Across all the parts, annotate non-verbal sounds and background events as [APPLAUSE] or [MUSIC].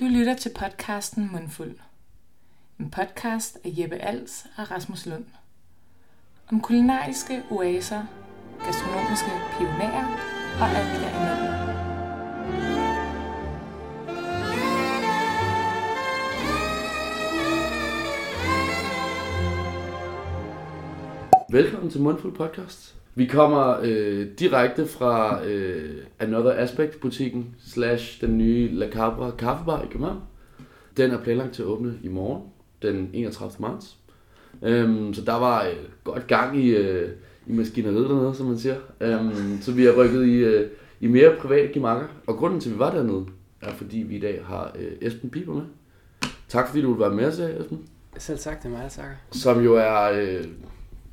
Du lytter til podcasten Mundfuld. En podcast af Jeppe Als og Rasmus Lund. Om kulinariske oaser, gastronomiske pionerer og alt derimellem. Velkommen til Mundfuld Podcast. Vi kommer øh, direkte fra øh, Another Aspect butikken slash den nye La Cabra kaffebar i København. Den er planlagt til at åbne i morgen, den 31. marts. Øhm, så der var øh, godt gang i, øh, i maskineriet dernede, som man siger. Øhm, så vi har rykket i, øh, i mere private gemakker. Og grunden til, at vi var dernede, er fordi vi i dag har øh, Esben Piper med. Tak fordi du vil være med os, Esben. Selv tak, det er mig, der takker. Som jo er øh,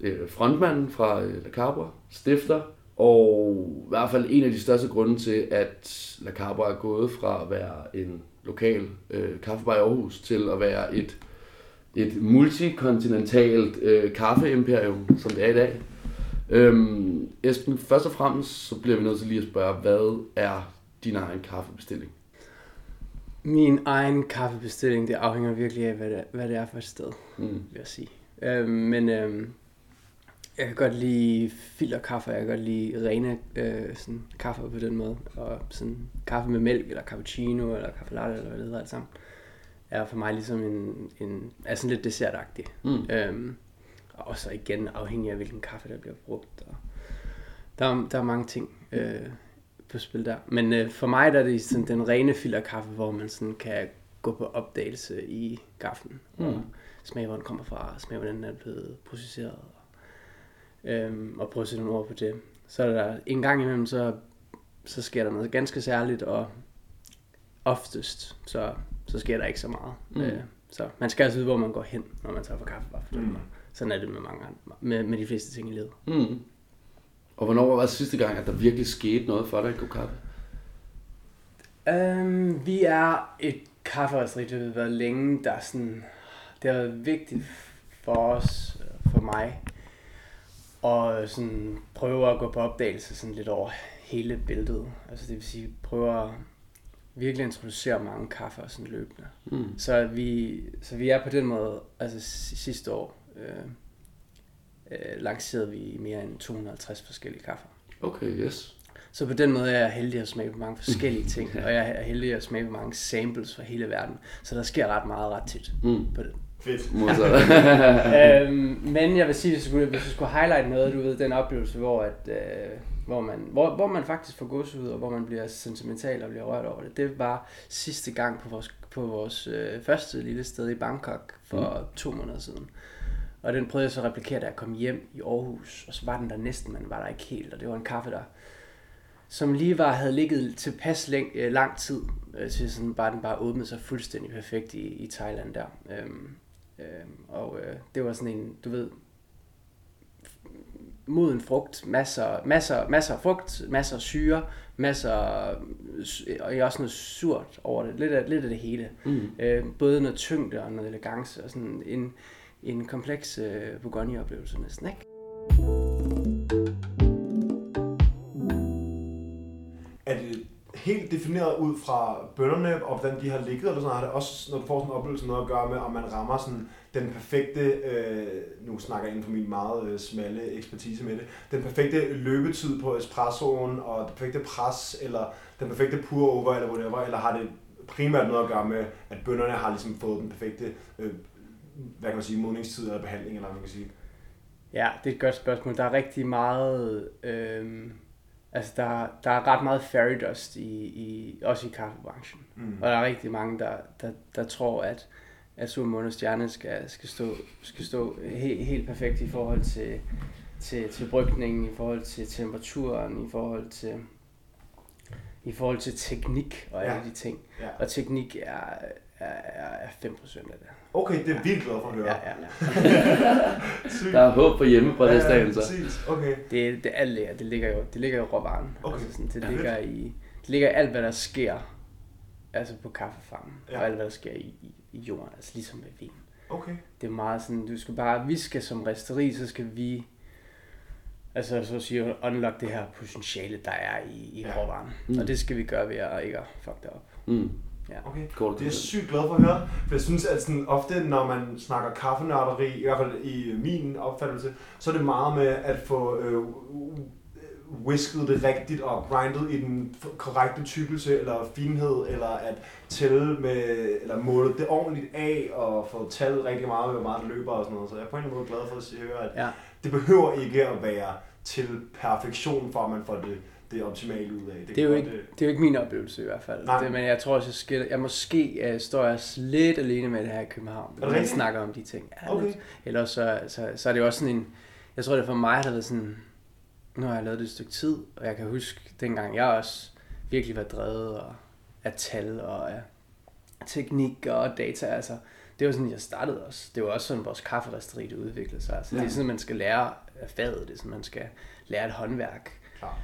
øh, frontmanden fra øh, La Cabra, stifter, og i hvert fald en af de største grunde til, at La Cabra er gået fra at være en lokal øh, kaffebar i Aarhus til at være et, et multikontinentalt øh, kaffeimperium, som det er i dag. Øhm, Esben, først og fremmest så bliver vi nødt til lige at spørge, hvad er din egen kaffebestilling? Min egen kaffebestilling, det afhænger virkelig af, hvad det, hvad det er for et sted, Mm. vil jeg sige. Øhm, men øhm, jeg kan godt lide filterkaffe, jeg kan godt lide rene øh, sådan, kaffe på den måde. Og sådan kaffe med mælk, eller cappuccino, eller kaffe latte, eller hvad det hedder alt sammen. Er for mig ligesom en, en er sådan lidt dessertagtig. Mm. Øhm, og så igen afhængig af, hvilken kaffe, der bliver brugt. Og der, er, der er mange ting øh, på spil der. Men øh, for mig der er det sådan den rene filterkaffe, hvor man sådan kan gå på opdagelse i kaffen. Mm. Og smage, hvor den kommer fra, smage, hvordan den er blevet processeret. Og, øhm, og prøve at sætte nogle ord på det. Så er der en gang imellem, så, så sker der noget ganske særligt, og oftest, så, så sker der ikke så meget. Mm. Øh, så man skal altså vide, hvor man går hen, når man tager for kaffe. Bare for mm. Sådan er det med, mange, andre- med, med de fleste ting i livet. Mm. Og hvornår var det sidste gang, at der virkelig skete noget for dig i kaffe? Um, vi er et kafferisteri, det har været længe, der er sådan, det har været vigtigt for os, øh, for mig, og sådan prøve at gå på opdagelse sådan lidt over hele billedet. Altså det vil sige, prøve at virkelig introducere mange kaffer sådan løbende. Mm. Så vi, så vi er på den måde, altså si- sidste år, øh, øh, lancerede vi mere end 250 forskellige kaffer. Okay, yes. Så på den måde er jeg heldig at smage på mange forskellige [LAUGHS] ting, og jeg er heldig at smage på mange samples fra hele verden. Så der sker ret meget ret tit Mm. på det. Fedt. Modsat. [LAUGHS] øhm, men jeg vil sige, hvis du skulle, hvis du skulle highlight noget, du ved, den oplevelse, hvor, at, øh, hvor, man, hvor, hvor man faktisk får gåsehud, og hvor man bliver sentimental og bliver rørt over det, det var sidste gang på vores, på vores øh, første lille sted i Bangkok for mm. to måneder siden. Og den prøvede jeg så at replikere, da jeg kom hjem i Aarhus, og så var den der næsten, men var der ikke helt, og det var en kaffe, der som lige var, havde ligget tilpas læng, øh, lang tid, øh, til sådan bare den bare åbnede sig fuldstændig perfekt i, i Thailand der. Øhm, øhm, og øh, det var sådan en, du ved, moden frugt, masser, masser, masser af frugt, masser af syre, masser og også noget surt over det, lidt af, lidt af det hele. Mm. Øh, både noget tyngde og noget elegance, og sådan en, en kompleks øh, Bourgogne-oplevelse næsten, ikke? Helt defineret ud fra bønderne, og hvordan de har ligget, eller sådan, har det også, når du får sådan en oplevelse, noget at gøre med, om man rammer sådan den perfekte, øh, nu snakker jeg inden for min meget øh, smalle ekspertise med det, den perfekte løbetid på espressoen, og det perfekte pres, eller den perfekte pour over, eller whatever, eller har det primært noget at gøre med, at bønderne har ligesom fået den perfekte, øh, hvad kan man sige, modningstid eller behandling, eller hvad man kan sige. Ja, det er et godt spørgsmål. Der er rigtig meget... Øh altså, der, der er ret meget fairy dust i, i, også i kaffebranchen. Mm. Og der er rigtig mange, der, der, der tror, at, at sol, måne og stjerne skal, skal stå, skal stå he, helt perfekt i forhold til, til, til brygningen, i forhold til temperaturen, i forhold til, i forhold til teknik og alle Ja. de ting. Ja. Og teknik er, er, er er 5% af det. Okay, det er jeg vildt glad for at høre. Ja, ja, ja. [LAUGHS] Der er håb for hjemme på det dagen, så. præcis. Okay. Det, det, alt ligger, det ligger jo, det ligger jo i råvaren. Okay. Altså sådan, det, Ja, ligger i, det ligger i alt, hvad der sker altså på kaffefarmen. Ja. Og alt, hvad der sker i, i, i jorden. Altså ligesom med vin. Okay. Det er meget sådan, du skal bare, vi skal som resteri, så skal vi altså så at sige, unlock det her potentiale, der er i, i Ja. råvaren. Mm. Og det skal vi gøre ved at ikke at fuck det op. Mm. Ja. Okay. Kort Det er jeg sygt glad for at høre, for jeg synes, at sådan, ofte, når man snakker kaffenørderi, i hvert fald i min opfattelse, så er det meget med at få øh, whisket det rigtigt og grindet i den korrekte tykkelse eller finhed, eller at tælle med, eller måle det ordentligt af og få tallet rigtig meget, hvor meget det løber og sådan noget. Så jeg er på en eller anden måde glad for at sige- høre, at Ja. det behøver ikke at være til perfektion, for at man får det, det optimale ud af. Det er, kan jo ikke, øh, det er jo ikke min oplevelse i hvert fald. Nej. Det, men jeg tror også, jeg, skal, jeg måske uh, står jeg lidt alene med det her i København. det Når man rigtigt? snakker om de ting. Ja, Okay. Ellers så, så, så er det jo også sådan en... Jeg tror, det for mig har det været sådan... Nu har jeg lavet det et stykke tid, og jeg kan huske, dengang jeg også virkelig var drevet og, af tal og af teknik og data. Altså, det var sådan, jeg startede også. Det var også sådan, vores kafferisteri det udviklede sig. Altså, ja. Det er sådan, man skal lære af faget. Det er sådan, man skal lære et håndværk. Klar.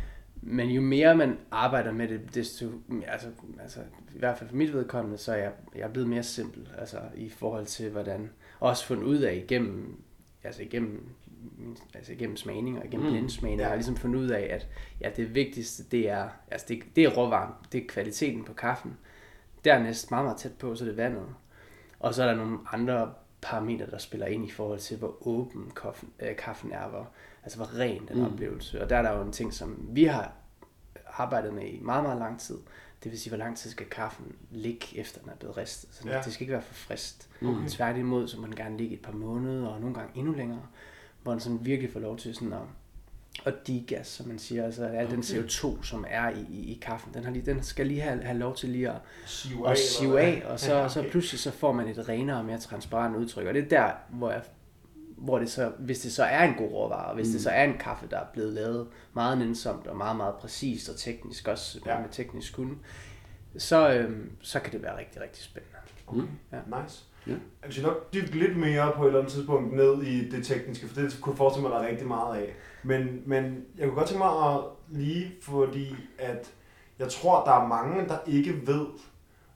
Men jo mere man arbejder med det, desto, altså, altså i hvert fald for mit vedkommende, så er jeg, jeg er blevet mere simpel, altså i forhold til hvordan, også fundet ud af igennem, altså igennem, altså igennem smagning og igennem Mm. blindsmagning, Ja. ja. har jeg ligesom fundet ud af, at ja, det vigtigste, det er, altså det, det er råvaren, det er kvaliteten på kaffen. Dernæst meget, meget tæt på, så er det vandet. Og så er der nogle andre parametre, der spiller ind i forhold til, hvor åben kaffen, øh, kaffen er, hvor, altså hvor ren den Mm. oplevelse. Og der er der jo en ting, som vi har arbejdet med i meget, meget lang tid. Det vil sige, hvor lang tid skal kaffen ligge, efter den er blevet ristet. Så Ja. det skal ikke være for frist. Okay. Tværtimod, så må den gerne ligge et par måneder, og nogle gange endnu længere, hvor den sådan virkelig får lov til sådan at, at degas, som man siger. Altså al den Okay. CO2, som er i, i, i kaffen, den, har lige, den skal lige have, have lov til lige at, Sive og eller sive af, og så, ja, okay. så pludselig så får man et renere og mere transparent udtryk. Og det er der, hvor, jeg, hvor det så, hvis det så er en god råvare, og hvis mm. det så er en kaffe, der er blevet lavet meget nænsomt og meget, meget præcist og teknisk, også Ja. med teknisk kunde, så, øhm, så kan det være rigtig, rigtig spændende. Okay. Ja. Nice. Ja. Jeg skal nok dykke lidt mere på et eller andet tidspunkt ned i det tekniske, for det kunne jeg forestille mig, der er rigtig meget af. Men, men jeg kunne godt tænke mig at lige, fordi at jeg tror, der er mange, der ikke ved,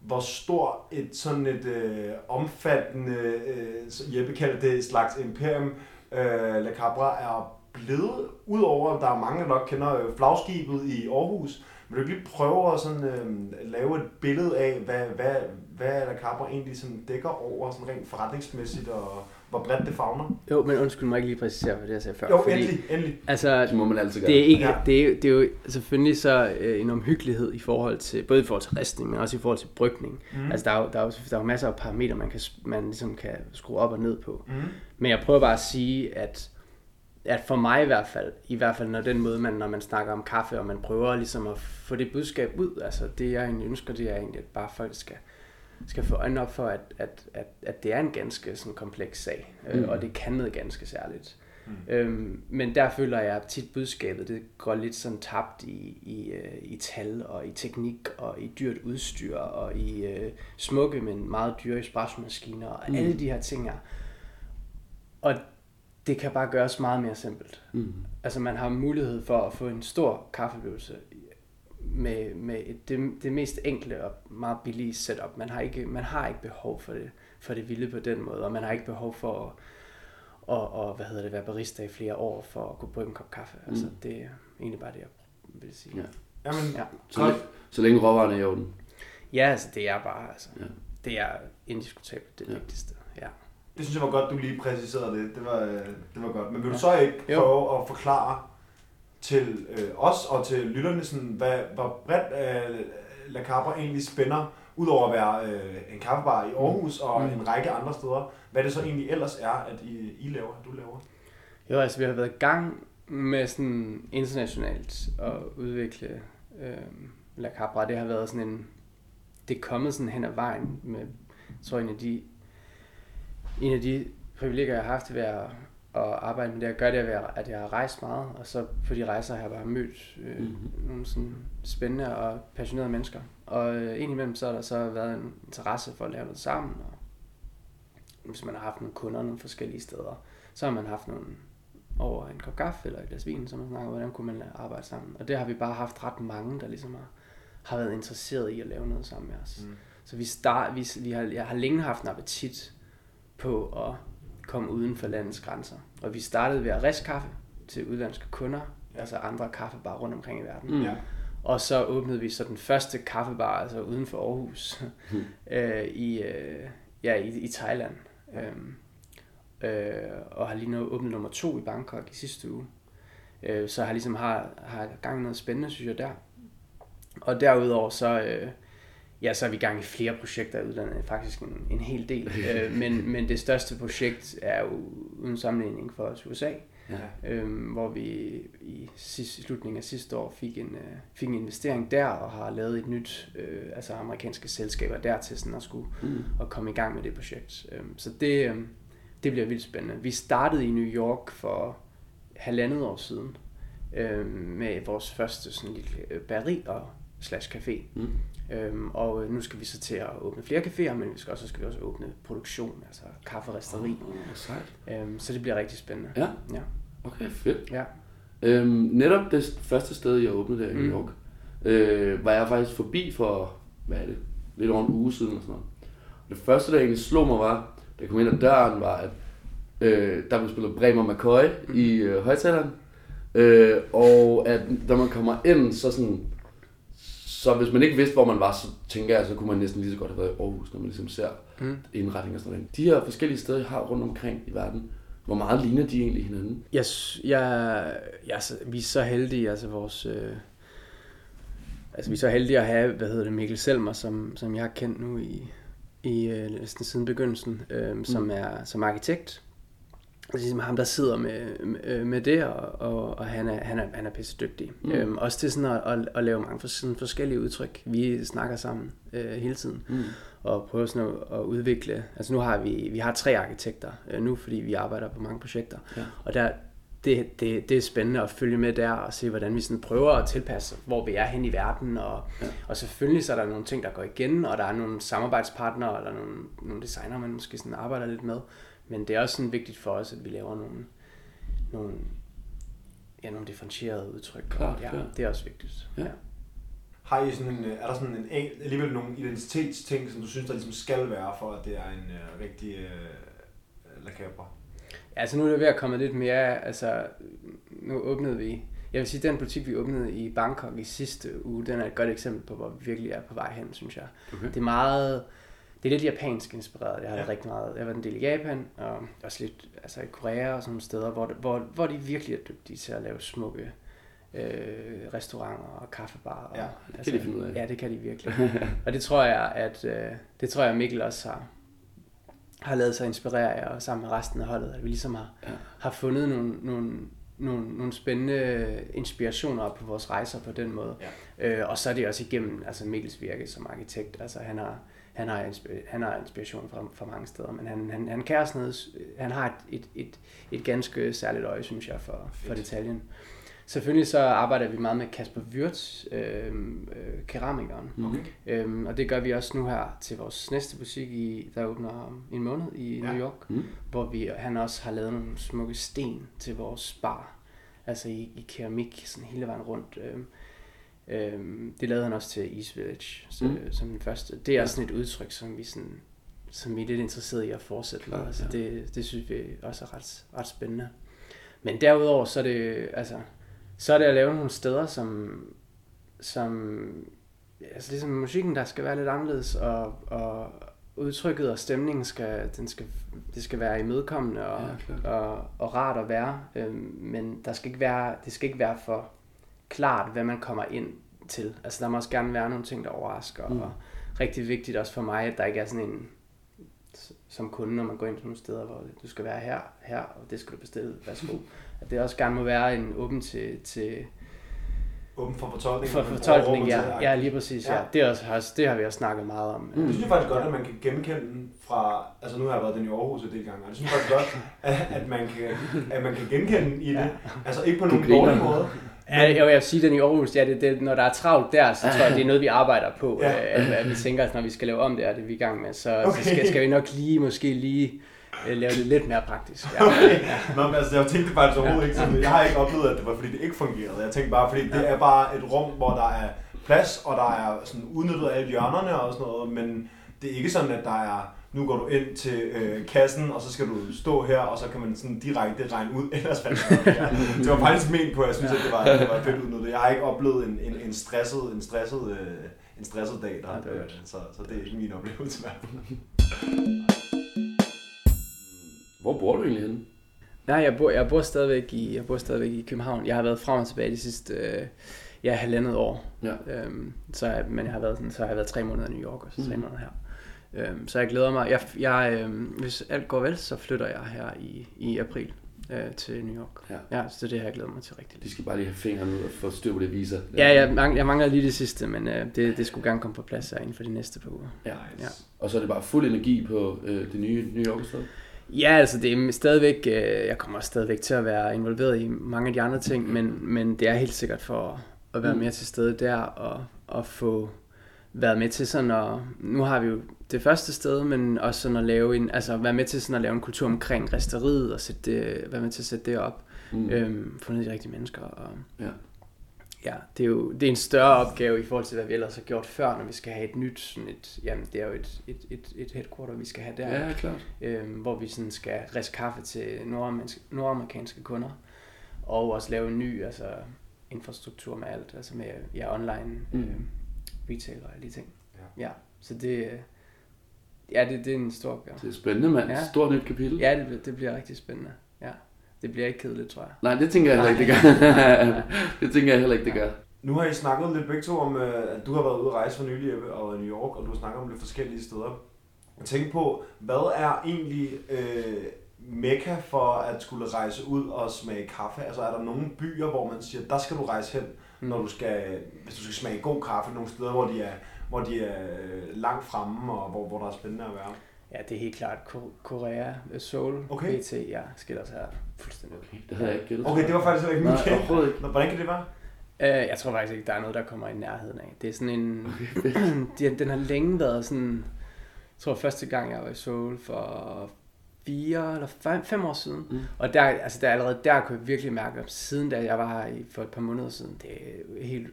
hvor stor et sådan et øh, omfattende, øh, Jeppe kalder det slags imperium, øh, La Cabra er blevet, udover at der er mange, der nok kender øh, flagskibet i Aarhus, vil du ikke lige prøve at sådan, øh, lave et billede af, hvad, hvad, hvad La Cabra egentlig sådan dækker over sådan rent forretningsmæssigt, og hvor bredt det fagner? Jo, men undskyld mig ikke lige præcisere for det, jeg sagde før. Jo, endelig, endelig. Altså, Det må man altid gøre. Det er, ikke, Ja. det, er, jo- det er jo selvfølgelig så øh, en omhyggelighed i forhold til, både i forhold til ristning, men også i forhold til brygning. Mm. Altså, der er, jo, der, er jo, der er jo masser af parametre, man, kan, man ligesom kan skrue op og ned på. Mm. Men jeg prøver bare at sige, at, at for mig i hvert fald, i hvert fald når den måde, man, når man snakker om kaffe, og man prøver ligesom at få det budskab ud, altså det jeg egentlig ønsker, det er egentlig, at bare folk skal, skal få øjnene op for, at, at, at, at det er en ganske sådan kompleks sag, mm. Mm. øh, og det kan noget ganske særligt. Mm. Øhm, men der føler jeg tit budskabet, det går lidt sådan tabt i, i, øh, i tal og i teknik og i dyrt udstyr og i øh, smukke, men meget dyre espressomaskiner og mm. alle de her ting her. Og det kan bare gøres meget mere simpelt. Mm. Altså man har mulighed for at få en stor kaffeoplevelse med, med et, det, det mest enkle og meget billige setup. Man har ikke, man har ikke behov for det, for det vilde på den måde, og man har ikke behov for at og, og hvad hedder det, være barista i flere år for at kunne brygge en kop kaffe. Altså, Mm. det er egentlig bare det, jeg vil sige. Ja. Ja, Jamen, Ja. Så, Godt. læ- så længe råvarerne er i orden. ja altså, det er bare, altså, Ja. det er indiskutabelt det Ja. vigtigste. Ja. det synes jeg var godt, du lige præciserede det. Det var, øh, det var godt. Men vil du Ja. så ikke Jo. prøve at forklare til øh, os og til lytterne, sådan, hvad, hvor bredt øh, La Cabra egentlig spænder, udover at være øh, en kaffebar i Aarhus og Mm. en række andre steder, hvad det så egentlig ellers er, at I, I laver, du laver? Jo, altså vi har været i gang med sådan internationalt at udvikle øh, La Cabra. Det har været sådan en... Det er kommet sådan hen ad vejen med, jeg tror en af de, en af de privilegier, jeg har haft ved at, at arbejde med det, at gøre det, at- jeg har rejst meget, og så på de rejser har jeg bare mødt øh, Mhm. mm-hmm. nogle sådan spændende og passionerede mennesker. Og øh, indimellem så har der så været en interesse for at lave noget sammen, og hvis man har haft nogle kunder nogle forskellige steder, så har man haft nogle over en kop kaffe eller et glas vin, så man snakker, hvordan kunne man arbejde sammen. Og det har vi bare haft ret mange, der ligesom har, har været interesseret i at lave noget sammen med os. Mm. Så vi, start, vi, vi har, jeg har længe haft en appetit på at komme uden for landets grænser. Og vi startede ved at riste kaffe til udlandske kunder, altså andre kaffebarer rundt omkring i verden. Mm. Ja. Og så åbnede vi så den første kaffebar, altså uden for Aarhus, [LAUGHS] øh, i, øh, ja, i, i Thailand. Øhm, øh, og har lige nu åbnet nummer to i Bangkok i sidste uge. Øh, så har ligesom har, har gang i noget spændende, synes jeg, der. Og derudover så, øh, ja, så er vi i gang i flere projekter i udlandet, faktisk en, en hel del. [LAUGHS] øh, men, men det største projekt er jo uden sammenligning for os USA, Ja. øhm, hvor vi i, sidst, slutningen af sidste år fik en, øh, fik en investering der, og har lavet et nyt, øh, altså amerikanske selskaber der til sådan at skulle Mm. at komme i gang med det projekt. Øhm, så det, øhm, det bliver vildt spændende. Vi startede i New York for halvandet år siden øhm, med vores første sådan lille øh, bageri og slash café. Mm. Øhm, og øh, nu skal vi så til at åbne flere caféer, men vi skal også, så skal vi også åbne produktion, altså kafferisteri. Oh, sejt. Øhm, så det bliver rigtig spændende. Ja, Ja. okay, fedt. Ja. Øhm, netop det første sted, jeg åbnede der i New Mm. York, øh, var jeg faktisk forbi for, hvad er det, lidt over en uge siden og sådan noget. Og det første, der egentlig slog mig var, da jeg kom ind ad døren, var, at øh, der blev spillet Bremer McCoy Mm. i øh, højtaleren. Øh, og at når man kommer ind, så sådan, så hvis man ikke vidste, hvor man var, så tænker jeg, så kunne man næsten lige så godt have været i Aarhus, når man ligesom ser Mm. indretning og sådan noget. De her forskellige steder, jeg har rundt omkring i verden, hvor meget ligner de egentlig hinanden? Jeg, jeg, jeg, vi er så heldige, altså vores... Øh, altså vi er så heldige at have, hvad hedder det, Mikkel Selmer, som, som jeg har kendt nu i, i øh, næsten siden begyndelsen, øh, som er som arkitekt. Det er ligesom ham, der sidder med, med, med det, og, og, og han, er, han, er, han er pisse dygtig. Mm. Øhm, også til sådan at, at, at lave mange for, sådan forskellige udtryk. Vi snakker sammen øh, hele tiden Mm. og prøver sådan at, at udvikle. Altså nu har vi, vi har tre arkitekter øh, nu, fordi vi arbejder på mange projekter. Ja. Og der, det, det, det er spændende at følge med der og se, hvordan vi sådan prøver at tilpasse, hvor vi er hen i verden. Og, Ja. ja. og selvfølgelig så er der nogle ting, der går igen, og der er nogle samarbejdspartnere, eller nogle, nogle designer, man måske sådan arbejder lidt med. Men det er også sådan vigtigt for os, at vi laver nogle, nogle, ja, nogle differentierede udtryk. Klart, og, ja, klart. det er også vigtigt. Ja. Ja. Har I sådan en, øh, er der sådan en, alligevel nogle identitetsting, som du synes, der ligesom skal være, for at det er en uh, rigtig uh, La Cabra? Altså nu er det ved at komme lidt mere, altså nu åbnede vi, jeg vil sige, den butik vi åbnede i Bangkok i sidste uge, den er et godt eksempel på, hvor vi virkelig er på vej hen, synes jeg. Okay. Det er meget, det er lidt japansk inspireret. Jeg har Ja. rigtig meget, jeg har været en del i Japan, og også lidt altså i Korea og sådan nogle steder, hvor, hvor, hvor de virkelig er dygtige til at lave smukke øh, restauranter og kaffebarer. Og, Ja, det kan de finde ud af. Ja, det kan de virkelig. [LAUGHS] og det tror jeg, at øh, det tror jeg Mikkel også har, har lavet sig inspirere af, og sammen med resten af holdet, at vi ligesom har, ja. har fundet nogle, nogle, nogle, nogle spændende inspirationer på vores rejser på den måde. Ja. Øh, og så er det også igennem altså Mikkels virke som arkitekt. Altså han har, han har, insp- han har inspiration fra, fra mange steder, men han, han, han kan også noget, han har et, et, et, et ganske særligt øje, synes jeg, for, for detaljen. Selvfølgelig så arbejder vi meget med Kasper Wirtz, øh, øh, keramikeren. Mhm. Øhm, og det gør vi også nu her til vores næste butik, i, der åbner om en måned i Ja. New York, Mm. hvor vi, han også har lavet nogle smukke sten til vores bar, altså i, i keramik, sådan hele vejen rundt. Øhm, øhm, det lavede han også til East Village så, Mm. som den første. Det er også sådan et udtryk, som vi, sådan, som vi er lidt interesseret i at fortsætte med. Altså, ja. det, det synes vi også er ret, ret spændende. Men derudover, så er det, altså, så er det at lave nogle steder, som, som altså ligesom musikken, der skal være lidt anderledes, og, og udtrykket og stemningen skal, den skal, det skal være imødekommende og, Ja, klart. og, og rart at være, øhm, men der skal ikke være, det skal ikke være for klart, hvad man kommer ind til. Altså der må også gerne være nogle ting, der overrasker, Mm. og rigtig vigtigt også for mig, at der ikke er sådan en, som kunde, når man går ind til nogle steder, hvor du skal være her, her, og det skal du bestille, værsgo. At det også gerne må være en åben til, til Åben for fortolkning. for fortolkning, til ja, det. ja, lige præcis, ja. Ja. Det, er også, det har vi også snakket meget om. Mm. Det synes jeg faktisk godt, at man kan genkende den fra, altså nu har jeg været den i Aarhus et del gange, og det synes jeg faktisk godt, at, at, man kan, at man kan genkende den i det. Ja. Altså ikke på nogen dårlig måde. Ja, jeg vil sige, den i Aarhus, ja, det, det, når der er travlt der, så tror jeg, det er noget, vi arbejder på. Ja. Ja. At, at, vi tænker, at når vi skal lave om det, er det vi er i gang med, så, okay. Så skal, skal vi nok lige, måske lige øh, lave det lidt mere praktisk. Ja. Okay. Nå, men altså, jeg tænkte faktisk overhovedet ikke sådan, jeg har ikke oplevet, at det var fordi det ikke fungerede. Jeg tænkte bare, fordi det er bare et rum, hvor der er plads, og der er sådan udnyttet alle hjørnerne og sådan noget, men det er ikke sådan, at der er nu går du ind til øh, kassen, og så skal du stå her, og så kan man sådan direkte regne ud, [LAUGHS] ellers hvad det er. Det var faktisk ment på, at jeg synes, at det var, det var fedt udnyttet. Jeg har ikke oplevet en, en, en stresset, en stresset, øh, en stresset dag, der, Ja, det er godt. så, så det er ikke min oplevelse i hvert fald. Hvor bor du egentlig henne? Nej, jeg bor, jeg bor stadigvæk i, jeg bor stadigvæk i København. Jeg har været frem og tilbage de sidste øh, ja, halvandet år. Ja. Øhm, så, jeg- men jeg har været, sådan, så har jeg været tre måneder i New York, og så tre Mhm. måneder her. Øhm, så jeg glæder mig. Jeg, jeg, øhm, hvis alt går vel, så flytter jeg her i, i april øh, til New York. Ja. ja, så det er det, jeg glæder mig til rigtig De skal bare lige have fingrene ud og få styr på det visa. Ja, jeg, mang- jeg mangler lige det sidste, men øh, det, det skulle gerne komme på plads her inden for de næste par uger. Ja. Ja. Og så er det bare fuld energi på øh, det nye New York sted. Ja, altså det er stadigvæk, øh, jeg kommer stadigvæk til at være involveret i mange af de andre ting, men, men det er helt sikkert for at være Mm. mere til stede der og, og få været med til sådan at, nu har vi jo det første sted, men også sådan at lave en, altså være med til sådan at lave en kultur omkring resteriet og sætte det, være med til at sætte det op, Mm. øhm, fundet de rigtige mennesker og Ja. ja, det er jo det er en større opgave i forhold til, hvad vi ellers har gjort før, når vi skal have et nyt, sådan et, jamen det er jo et, et, et, et headquarter, vi skal have der Ja, klart. øh, hvor vi sådan skal riske kaffe til nordamerikanske, nordamerikanske kunder, og også lave en ny altså, infrastruktur med alt, altså med ja, online Mm. øh, retail og alle de ting. Ja. Ja, så det, øh, ja, det, det er en stor opgave. Det er spændende, mand. Ja. Stort nyt kapitel. Ja, det, bliver- det bliver rigtig spændende. Ja, det bliver ikke kedeligt, tror jeg. Nej, det tænker jeg heller ikke, det gør. [LAUGHS] det tænker jeg heller ikke, det gør. Nu har I snakket lidt begge to om, øh, at du har været ude at rejse for nylig Jeppe, og i New York, og du har snakket om lidt forskellige steder. Jeg tænker på, hvad er egentlig øh, mekka for at skulle rejse ud og smage kaffe? Altså er der nogle byer, hvor man siger, der skal du rejse hen. Når du skal, hvis du skal smage god kaffe, nogle steder, hvor de er, hvor de er øh, langt fremme, og hvor, hvor der er spændende at være? Ja, det er helt klart Ko- Korea, øh, Seoul, Okay. PT, ja, skiller sig her fuldstændig ud. Det havde jeg ikke gættet. Okay, det var faktisk ikke min. Nå, Hvordan kan det være? Øh, jeg tror faktisk ikke, der er noget, der kommer i nærheden af. Det er sådan en... [CLEARS THROAT] de- den har længe været sådan... Jeg tror første gang, jeg var i Seoul for fire eller fem, fem år siden. Mm. Og der, altså der allerede der kunne jeg virkelig mærke, at siden da jeg var her for et par måneder siden, det er helt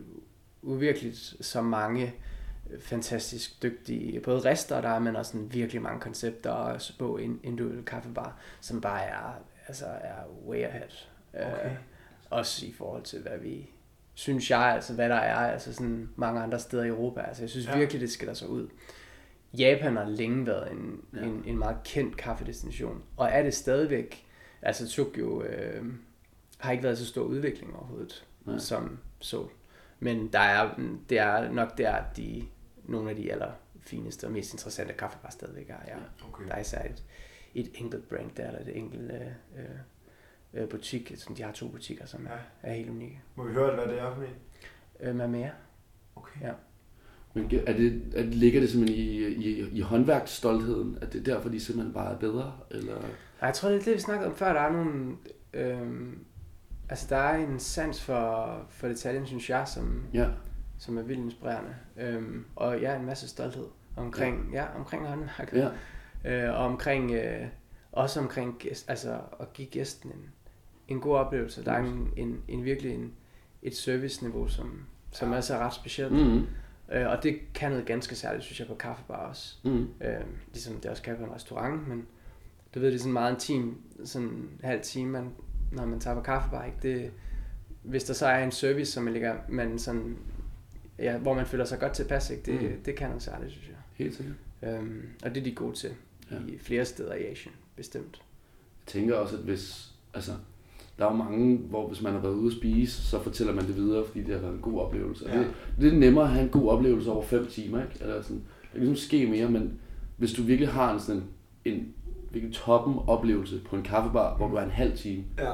uvirkeligt så mange øh, fantastisk dygtige, både rester der er, men også sådan virkelig mange koncepter og på en individuel kaffebar, som bare er, altså er way ahead. Okay. Øh, også i forhold til, hvad vi synes jeg, altså hvad der er, altså sådan mange andre steder i Europa. Altså jeg synes ja. virkelig, det skiller sig ud. Japan har længe været en, Ja. en, en meget kendt kaffedestination, og er det stadigvæk. Altså Tokyo øh, har ikke været så stor udvikling overhovedet, Nej. Som Seoul. Men der er, det er nok der, de, nogle af de aller fineste og mest interessante kaffebar stadigvæk er. Ja. Okay. Der er især et, et enkelt brand der, eller et enkelt øh, øh, øh, butik, som de har to butikker, som Ja. er, er helt unikke. Må vi høre, hvad det er for en? Øh, med mere. Okay. Ja. Men er det, er, ligger det simpelthen i, i, i håndværksstoltheden? At det er derfor, de simpelthen bare er bedre? Eller? Jeg tror, det er det, vi snakkede om før. Der er nogle... Øhm, altså, der er en sans for, for detaljen, synes jeg, som, Ja. som er vildt inspirerende. Øhm, og ja, en masse stolthed omkring, ja. Ja, omkring håndværk. ja. Øh, og omkring, øh, også omkring gæst, altså at give gæsten en, en god oplevelse. Der er en, en, en virkelig en, et serviceniveau, som, som Ja. også er ret specielt. Mm. Øh, og det kan noget ganske særligt, synes jeg, på kaffebar også. Mm. Øh, ligesom det også kan på en restaurant, men du ved, det er sådan meget intim, sådan en halv time, man, når man tager på kaffebar, ikke? Det, hvis der så er en service, som man ligger, man sådan, ja, hvor man føler sig godt tilpas, ikke? Det, Mm. det kan noget særligt, synes jeg. Helt sikkert. Øhm, og det er de gode til ja. i flere steder i Asien, bestemt. Jeg tænker også, at hvis... Altså, der er jo mange, hvor hvis man har været ude at spise, så fortæller man det videre, fordi det har været en god oplevelse. Ja. Det, det er nemmere at have en god oplevelse over fem timer, ikke? Eller sådan, det kan ligesom ske mere, men hvis du virkelig har en sådan en virkelig toppen oplevelse på en kaffebar, hvor du er en halv time, Ja.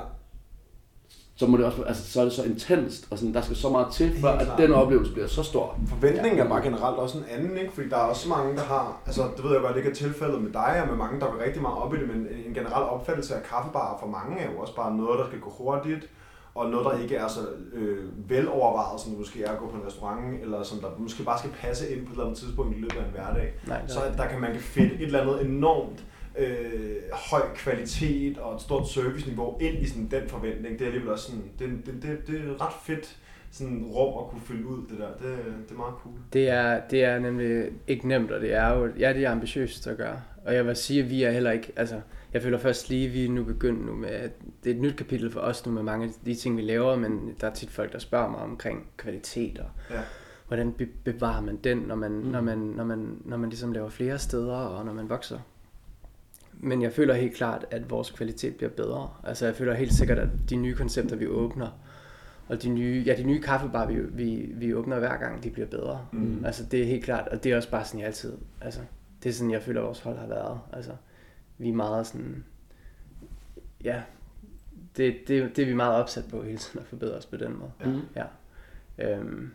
Så må det også, altså, så er det så intenst, og sådan, der skal så meget til, for at den oplevelse bliver så stor. Forventningen er bare generelt også en anden, ikke? Fordi der er også mange, der har, altså det ved jeg godt, det ikke er tilfældet med dig og med mange, der går rigtig meget op i det, men en generel opfattelse af kaffebarer for mange er jo også bare noget, der skal gå hurtigt, og noget, der ikke er så øh, velovervejet, som det måske er at gå på en restaurant, eller som der måske bare skal passe ind på et eller andet tidspunkt i løbet af en hverdag. Nej, Så er at der kan man kan finde et eller andet enormt øh, høj kvalitet og et stort serviceniveau ind i sådan den forventning. Det er alligevel også sådan, det, det, det, det er ret fedt sådan rum at kunne fylde ud det der. Det, det er meget cool. Det er, det er nemlig ikke nemt, og det er jo ja, det er ambitiøst at gøre. Og jeg vil sige, at vi er heller ikke, altså, jeg føler først lige, at vi er nu begyndt nu med, at det er et nyt kapitel for os nu med mange af de ting, vi laver, men der er tit folk, der spørger mig omkring kvalitet og Ja. hvordan be- bevarer man den, når man, mm. når, man, når, man, når man ligesom laver flere steder, og når man vokser. Men jeg føler helt klart, at vores kvalitet bliver bedre. Altså jeg føler helt sikkert, at de nye koncepter, vi åbner, og de nye, ja, de nye kaffebar, vi, vi, vi åbner hver gang, de bliver bedre. Mm. Altså det er helt klart, og det er også bare sådan, jeg altid, altså det er sådan, jeg føler, at vores hold har været. Altså vi er meget sådan, ja, det, det, det er vi meget opsat på hele tiden at forbedre os på den måde. Ja. Mm. Ja. Øhm,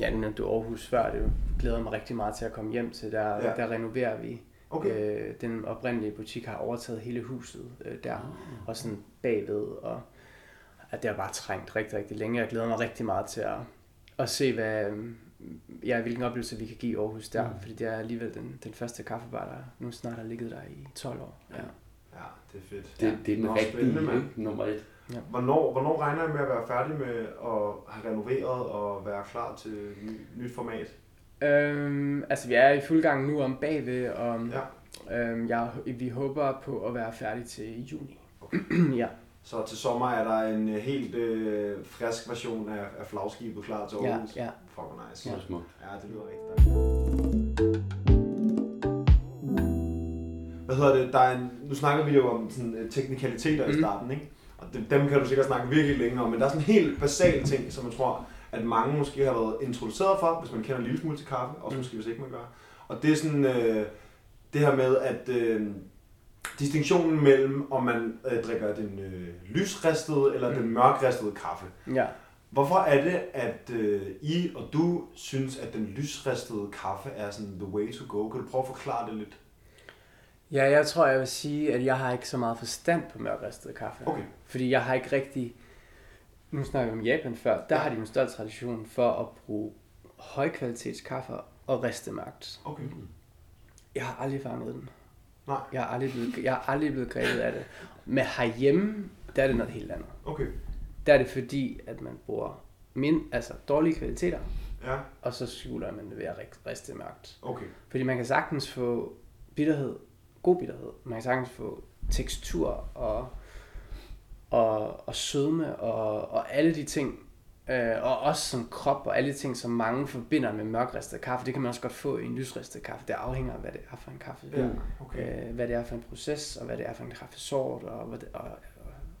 ja, nu nævnte du Aarhus før, det glæder mig rigtig meget til at komme hjem til. Der, ja. der renoverer vi. Okay. Øh, den oprindelige butik har overtaget hele huset øh, der, og sådan bagved, og at det har bare trængt rigtig, rigtig længe. Jeg glæder mig rigtig meget til at, at se, hvad, ja, hvilken oplevelse vi kan give Aarhus der, Mm. fordi det er alligevel den, den første kaffebar, der nu snart har ligget der i 12 år. Ja. Ja, det er fedt. Det, det er den rigtige? Nummer et. Hvornår, hvornår regner jeg med at være færdig med at have renoveret og være klar til ny, nyt format? Øhm, altså vi er i fuld gang nu om bagved, og Ja. øhm, jeg, vi håber på at være færdig til juni. Okay. [CLEARS THROAT] ja. Så til sommer er der en øh, helt øh, frisk version af, af flagskibet klar til Ja, Aarhus. ja. Fuck, hvor nice. Så smukt. Ja, det lyder rigtig. Hvad hedder det? Der er en, nu snakker vi jo om sådan, øh, teknikaliteter mm. i Mhm. starten, ikke? Og det, dem kan du sikkert snakke virkelig længe om, men der er sådan en helt basal ting, som jeg tror, at mange måske har været introduceret for, hvis man kender en lille smule til kaffe, også Mm. måske hvis ikke man gør. Og det er sådan øh, det her med, at øh, distinktionen mellem, om man øh, drikker den øh, lysristede eller Mm. den mørkristede kaffe. ja. Hvorfor er det, at øh, I og du synes, at den lysristede kaffe er sådan the way to go? Kan du prøve at forklare det lidt? Ja, jeg tror, jeg vil sige, at jeg har ikke så meget forstand på mørkristet kaffe. Okay. Fordi jeg har ikke rigtig... Nu snakker vi om Japan før. Der Ja. har de en stolt tradition for at bruge højkvalitetskaffe og riste mørkt. Okay. Jeg har aldrig fanget den. Nej. Jeg har aldrig blevet, jeg har aldrig blevet grebet af det. Men herhjemme, der er det noget helt andet. Okay. Der er det fordi, at man bruger min, altså dårlige kvaliteter, Ja. og så skjuler man det ved at ri- riste mørkt. Okay. Fordi man kan sagtens få bitterhed, god bitterhed. Man kan sagtens få tekstur og, og, og sødme og, og alle de ting. Øh, og også som krop og alle de ting, som mange forbinder med mørkristet kaffe. Det kan man også godt få i en lysristet kaffe. Det afhænger af, hvad det er for en kaffe. Ja. Okay. Øh, hvad det er for en proces, og hvad det er for en kaffesort, og, og, og,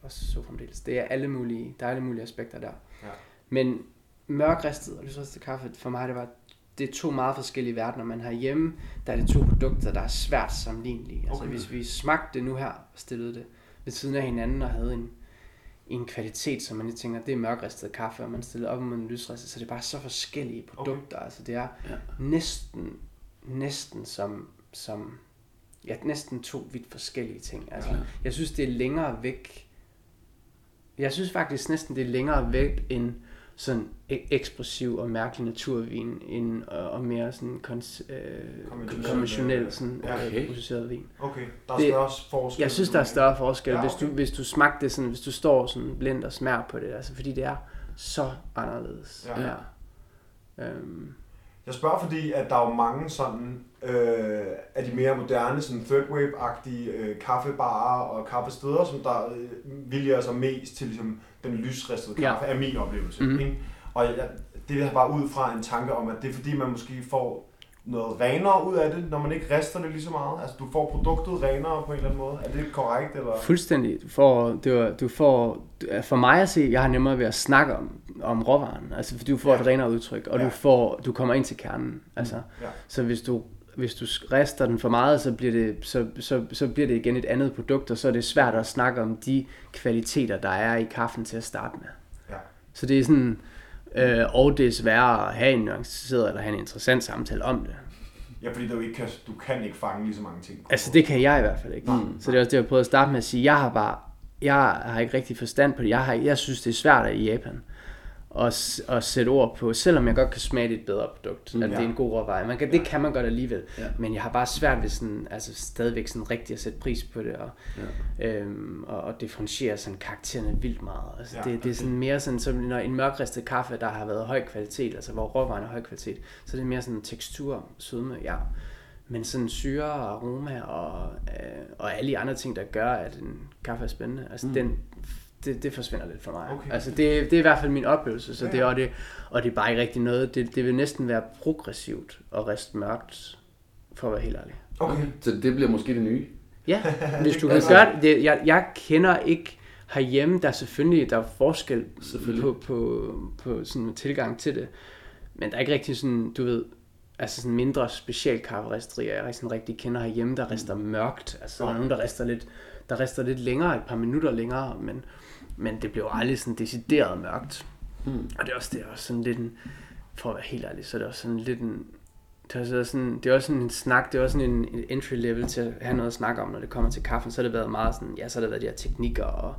og så fremdeles. Det er alle mulige, der er alle mulige aspekter der. Ja. Men mørkristet og lysristet kaffe, for mig det var det er to meget forskellige verdener. Man har hjemme, der er det to produkter, der er svært sammenlignelige. Altså Okay. hvis vi smagte det nu her, og stillede det ved siden af hinanden og havde en, en kvalitet, som man lige tænker, det er mørkristet kaffe, og man stillede op med en lysristet, så det er bare så forskellige produkter. Okay. Altså det er Ja. næsten, næsten som, som ja, næsten to vidt forskellige ting. Altså, Ja. jeg synes, det er længere væk. Jeg synes faktisk næsten, det er længere væk end sådan e- eksplosiv og mærkelig naturvin, end, og, og mere sådan kons, øh, Konventionel, øh, sådan, ja, ja, okay. øh, processeret vin. Okay. Der er Det- større forskel. Jeg synes, der er større forskel, Ja, okay. okay. hvis, du, hvis du smagte det sådan, hvis du står sådan blind og smager på det, altså, fordi det er så anderledes. Ja. ja. Øhm, Jeg spørger, fordi at der er jo mange sådan øh, af de mere moderne, sådan third wave-agtige øh, kaffebarer og kaffesteder, som der øh, viljer sig mest til ligesom, den lysristede Ja. kaffe, er min oplevelse. Mhm. Ikke? Og jeg, det er bare ud fra en tanke om, at det er fordi, man måske får noget renere ud af det, når man ikke rister det lige så meget. Altså, du får produktet renere på en eller anden måde. Er det korrekt? Eller? Fuldstændig. Du får, det var, du får, for mig at se, jeg har nemmere ved at snakke om, om råvaren. Altså, du får Ja. et renere udtryk, og Ja. ja. du, får, du kommer ind til kernen. Altså, Ja. Så hvis du, hvis du rester den for meget, så bliver, det, så, så, så bliver det igen et andet produkt, og så er det svært at snakke om de kvaliteter, der er i kaffen til at starte med. Ja. Så det er sådan, øh, og det sværere at have en nuanceret eller have en interessant samtale om det. Ja, fordi du, ikke kan, du kan ikke fange lige så mange ting. Altså det kan jeg i hvert fald ikke. Nej. Så det er også det, jeg prøvede at starte med at sige. Jeg har bare, jeg har ikke rigtig forstand på det. Jeg, har, jeg synes, det er svært i Japan at, at sætte ord på, selvom jeg godt kan smage det et bedre produkt, Mm. at det er Ja. en god råvare. Man kan, det kan man godt alligevel, Ja. men jeg har bare svært ved sådan, altså stadigvæk sådan rigtigt at sætte pris på det, og, Ja. øhm, og, og differentiere sådan karaktererne vildt meget. Altså, Ja, det, det er sådan mere sådan, som når en mørkristet kaffe, der har været høj kvalitet, altså hvor råvaren er høj kvalitet, så er det mere sådan tekstur, sødme, ja. Men sådan syre og aroma og, øh, og alle de andre ting, der gør, at en kaffe er spændende, altså mm. den, det, det forsvinder lidt for mig. Okay. Altså det, det er i hvert fald min oplevelse, så Ja, det, og, det, og det er bare ikke rigtig noget, det, det vil næsten være progressivt og riste mørkt, for at være helt ærlig. Okay. Så det bliver måske det nye. Ja, [LAUGHS] hvis du kan kan gøre det. det jeg, jeg kender ikke herhjemme, der er selvfølgelig der er forskel Selvfølgelig. på, på, på sådan en tilgang til det. Men der er ikke rigtig sådan, du ved, altså sådan mindre specialkafferisterier, jeg sådan rigtig kender herhjemme, der rister mørkt. Altså der er nogen, der rister lidt, der rister lidt længere, et par minutter længere, men, men det blev aldrig sådan decideret mørkt. Mm. Og det er også, det er også sådan lidt en, for at være helt ærlig, så er det også sådan lidt en, det er, også sådan, det er også sådan en snak, det er også sådan en, en entry level til at have noget at snakke om, når det kommer til kaffen. Så har det været meget sådan, ja, så har det været de her teknikker og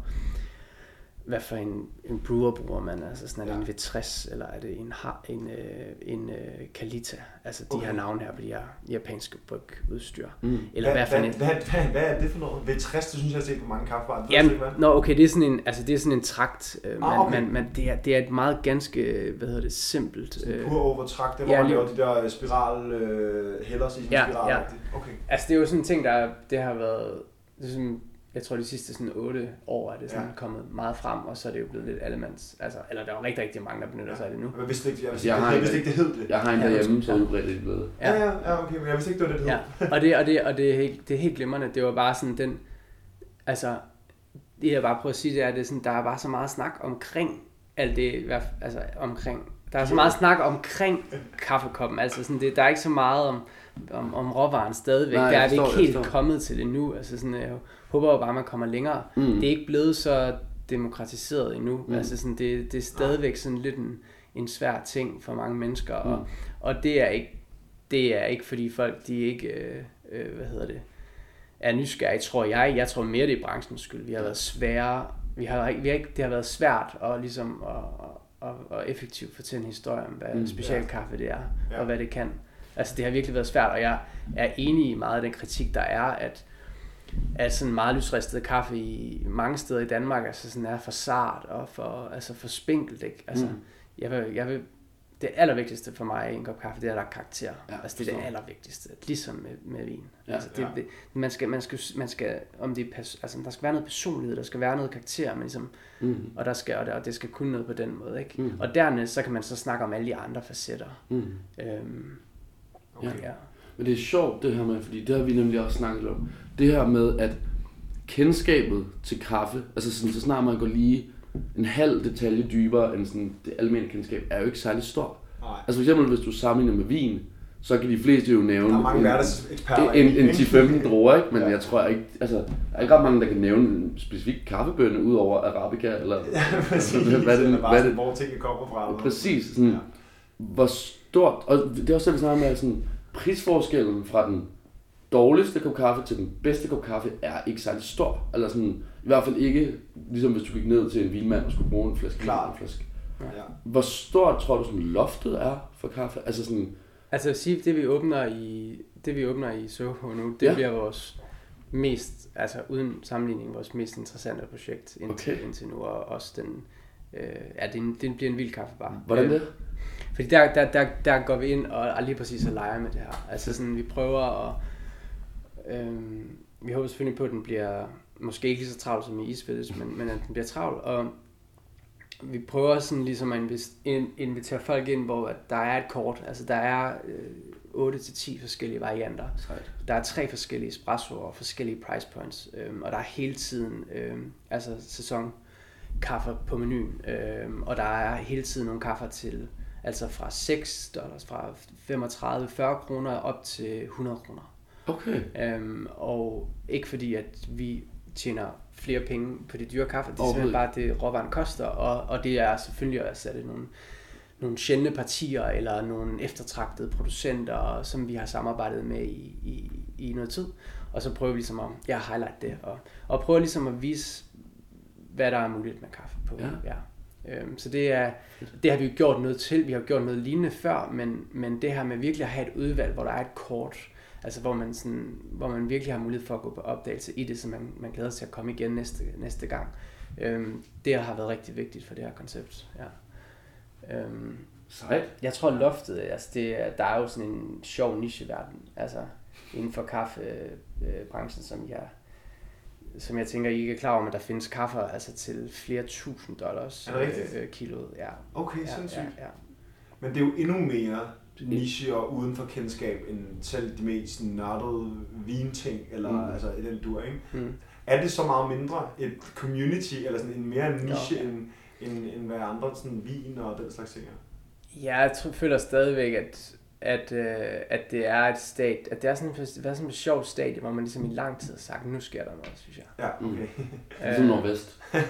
hvad for en, en brewer bruger man, altså sådan er det Ja. en V60, eller er det en, har, en, øh, en øh, Kalita, altså de Okay. her navne her på de her japanske brygudstyr. Mm. Eller hvad, hvad, hvad en, hvad, hvad, hvad, er det for noget? V60, det synes jeg, har set på mange kaffebarer. Jamen, nå, okay, det er sådan en, altså det er sådan en trakt, øh, man, Ah, okay. man, man, det, er, det er et meget ganske, hvad hedder det, simpelt. hvad? Øh, Pur overtrakt, det hvor ja, man laver de der øh, spiral, øh, hælder sig i sådan Ja, en spiral. ja. Okay. Altså det er jo sådan en ting, der er- det har været, det er sådan, jeg tror de sidste sådan 8 år er det sådan Ja. ja. kommet meget frem, og så er det jo blevet lidt allemands, altså, eller der er jo rigtig, rigtig mange, der benytter sig af det nu. Jeg vidste ikke, jeg vidste, Jeg jeg, har jeg vidste ikke, det hed det. Jeg har en Ja, derhjemme, så ja. udbredt det blevet. Ja, ja, ja, okay, men jeg vidste ikke, det var det, det Ja, og det, og det, og det, er helt, det er helt glimrende. Det var bare sådan den, altså, det jeg bare prøver at sige, det er, at det er sådan, der er bare så meget snak omkring alt det, altså omkring, der er så meget snak omkring kaffekoppen, altså sådan, det, der er ikke så meget om, om, om råvaren stadigvæk, Nej, der er vi ikke helt kommet til det nu, altså sådan, jeg håber jo bare, at man kommer længere. Mm. Det er ikke blevet så demokratiseret endnu, Mm. altså sådan, det, det er stadigvæk sådan lidt en, en svær ting for mange mennesker, og, Mm. og det er ikke, det er ikke fordi folk, de ikke, øh, øh, hvad hedder det, er nysgerrige, tror jeg. Jeg tror mere, det er branchens skyld. Vi har været svære, vi har, vi har ikke, det har været svært at, ligesom, at, at, at, at effektivt fortælle en historie om, hvad Mm. specialkaffe det er, Ja. ja. og hvad det kan. Altså, det har virkelig været svært, og jeg er enig i meget af den kritik, der er, at at sådan meget lysristet kaffe i mange steder i Danmark altså sådan er for sart og for, altså for spinkelt. Ikke? Altså, Mm. jeg vil, jeg vil, det allervigtigste for mig i en kop kaffe, det er, at der er karakter. Ja, altså, det er det allervigtigste, ligesom med, med vin. Ja, altså, det, ja. det, man, skal, man, skal, man skal, om det er, altså, der skal være noget personlighed, der skal være noget karakter, men ligesom, Mm. og, der skal, og, det, og det skal kunne noget på den måde. Ikke? Mm. Og dernæst, så kan man så snakke om alle de andre facetter. Mm. Øhm, Okay. ja. Men det er sjovt det her med, fordi det har vi nemlig også snakket om. Det her med, at kendskabet til kaffe, altså sådan, så snart man går lige en halv detalje dybere end sådan det almindelige kendskab, er jo ikke særlig stor. Nej. Altså for eksempel, hvis du sammenligner med vin, så kan de fleste jo nævne Der er mange en, en, en ikke? 10-15 [LAUGHS] druer, ikke? Men Ja. jeg tror ikke, altså, der er ikke ret mange, der kan nævne en specifik kaffebønne, ud over Arabica, eller [LAUGHS] Ja, præcis. hvad det, Eller bare hvad er sådan, det, hvor tingene kommer fra. eller. Præcis. Sådan, Ja. Hvor stort, og det er også det, vi snakker med, sådan, prisforskellen fra den dårligste kop kaffe til den bedste kop kaffe er ikke særlig stor. Eller sådan, i hvert fald ikke, ligesom hvis du gik ned til en vinmand og skulle bruge en flaske eller en flaske. Ja. Hvor stort tror du sådan loftet er for kaffe? Altså sådan, Altså at sige, det vi åbner i, det vi åbner i Soho nu, det Ja. bliver vores mest, altså uden sammenligning, vores mest interessante projekt indtil, Okay. indtil nu, og også den, øh, ja, den, den bliver en vild kaffebar. hvordan Øh, det? Fordi der, der, der, der går vi ind og, og lige præcis og leger med det her. Altså sådan, vi prøver at... Øhm, vi håber selvfølgelig på, at den bliver måske ikke lige så travl som i Isfælles, men, men at den bliver travl. Og vi prøver sådan ligesom at invitere folk ind, hvor at der er et kort. Altså der er øh, 8-10 forskellige varianter. Sejt. Der er tre forskellige espressoer og forskellige price points, øhm, og der er hele tiden øhm, altså sæson kaffer på menuen, øhm, og der er hele tiden nogle kaffer til, altså fra 6 dollars, fra 35-40 kroner op til 100 kroner. Okay. Øhm, og ikke fordi, at vi tjener flere penge på det dyre kaffe, det er simpelthen bare det råvaren koster, og, og det er selvfølgelig også, at det nogle, nogle sjældne partier, eller nogle eftertragtede producenter, som vi har samarbejdet med i, i, i noget tid, og så prøver vi ligesom at ja, highlight det, og, og prøve ligesom at vise, hvad der er muligt med kaffe på. Ja. Ja. Øhm, så det, er, det har vi jo gjort noget til. Vi har gjort noget lignende før, men, men det her med virkelig at have et udvalg, hvor der er et kort, altså hvor man, sådan, hvor man virkelig har mulighed for at gå på opdagelse i det, så man, man glæder sig til at komme igen næste, næste gang. Øhm, det har været rigtig vigtigt for det her koncept. Ja. Øhm, Sejt. jeg tror loftet, altså det, er- der er jo sådan en sjov nicheverden, altså inden for kaffebranchen, som jeg, som jeg tænker, I ikke er klar over, men der findes kaffer altså til flere tusind dollars det rigtigt? øh, kiloet. Ja. Okay, ja, sindssygt. ja, ja. Men det er jo endnu mere niche og uden for kendskab end selv de mest nørdede vinting, eller mm. altså i den dur, ikke? Mm. Er det så meget mindre et community, eller sådan en mere niche, Jo. end, end, end hvad andre sådan vin og den slags ting er? Ja, jeg tror, føler stadigvæk, at, at, øh, at det er et stat, at det er sådan, er sådan et sjovt stadie, hvor man ligesom i lang tid har sagt, nu sker der noget, synes jeg. Ja, okay. [LAUGHS] Ligesom Nordvest. [LAUGHS]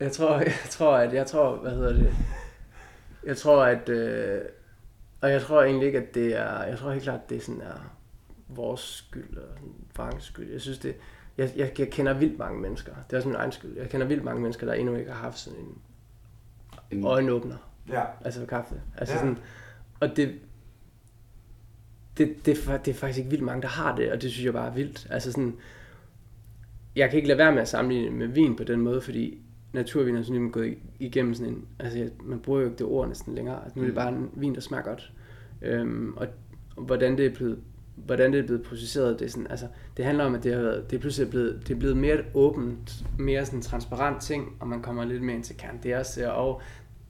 Jeg tror, jeg tror, at jeg tror, hvad hedder det? Jeg tror, at øh, og jeg tror egentlig ikke, at det er, jeg tror helt klart, at det sådan er vores skyld sådan branchens skyld. Jeg synes det, jeg, jeg, jeg, kender vildt mange mennesker. Det er også min egen skyld. Jeg kender vildt mange mennesker, der endnu ikke har haft sådan en En, øjenåbner. Ja, Altså kaffe. Altså Ja. sådan, og det, det, det, er, det er faktisk ikke vildt mange, der har det, og det synes jeg bare er vildt. Altså sådan, jeg kan ikke lade være med at sammenligne med vin på den måde, fordi naturvin er sådan ligesom gået igennem sådan en, altså man bruger jo ikke det ord næsten længere, altså nu er det Mm. bare en vin, der smager godt. Øhm, og, hvordan det er blevet hvordan det er blevet processeret, det er sådan, altså, det handler om, at det, har været, det er pludselig blevet, det er blevet mere et åbent, mere sådan transparent ting, og man kommer lidt mere ind til kernen. Det er også, og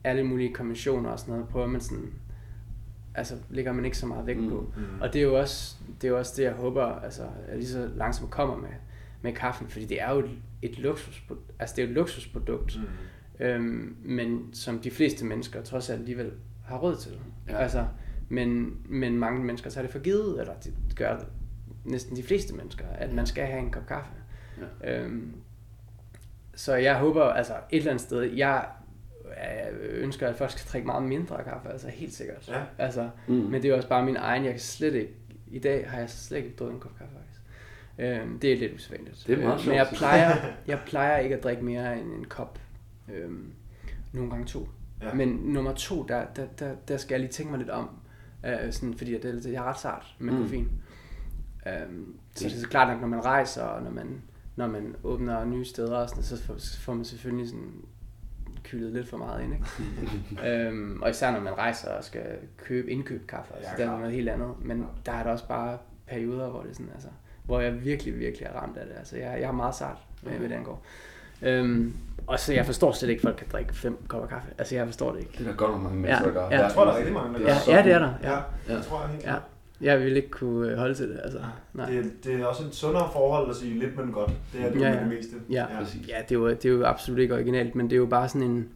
alle mulige konventioner og sådan noget, prøver man sådan, altså lægger man ikke så meget vægt på. Mm. Og det er jo også det, er jo også det jeg håber, altså, at lige så langsomt kommer med, med kaffen, fordi det er jo et, et luksusprodukt, altså det er jo et luksusprodukt, Mm. øhm, men som de fleste mennesker trods alt alligevel har råd til. Ja. Ja. Altså, men, men mange mennesker tager det for givet, eller de gør det, næsten de fleste mennesker, at man skal have en kop kaffe. Ja. Øhm, så jeg håber, altså et eller andet sted, jeg øh, ønsker, at folk skal drikke meget mindre kaffe, altså helt sikkert. Ja. Altså, Mm. men det er også bare min egen, jeg kan slet ikke, i dag har jeg slet ikke drukket en kop kaffe faktisk. Øhm, det er lidt usædvanligt. Det er meget Øh, sjovt, Men jeg plejer, [LAUGHS] jeg plejer ikke at drikke mere end en kop. Øhm, nogle gange to. Ja. Men nummer to, der, der, der, der skal jeg lige tænke mig lidt om. Øh, sådan, fordi at det, det, jeg er ret sart med Mm. mm. koffein. Øhm, så det er så klart nok, når man rejser, og når man, når man åbner nye steder, og sådan, så får, så får man selvfølgelig sådan kylet lidt for meget ind. Ikke? [LAUGHS] øhm, og især når man rejser og skal købe indkøbe kaffe, altså, Ja, ja, der er noget helt andet. Men der er der også bare perioder, hvor det sådan, altså, hvor jeg virkelig, virkelig er ramt af det. Altså, jeg, jeg er meget sart med, hvad det angår. Øhm, og så jeg forstår slet ikke, at folk kan drikke fem kopper kaffe. Altså, jeg forstår det ikke. Det er der godt nok mange mennesker, der gør. ja. Jeg tror, der er rigtig mange, der Det gør Ja, ja det er der. Ja. Ja, Ja. det tror jeg helt Ja. Jeg ville ikke kunne øh, holde til det. Altså, nej. Det, det er også et sundere forhold at sige lidt, men godt. Det er det Ja, ja, ja. med det meste. Ja. Præcis. Ja, det er, jo, det er jo absolut ikke originalt, men det er jo bare sådan en...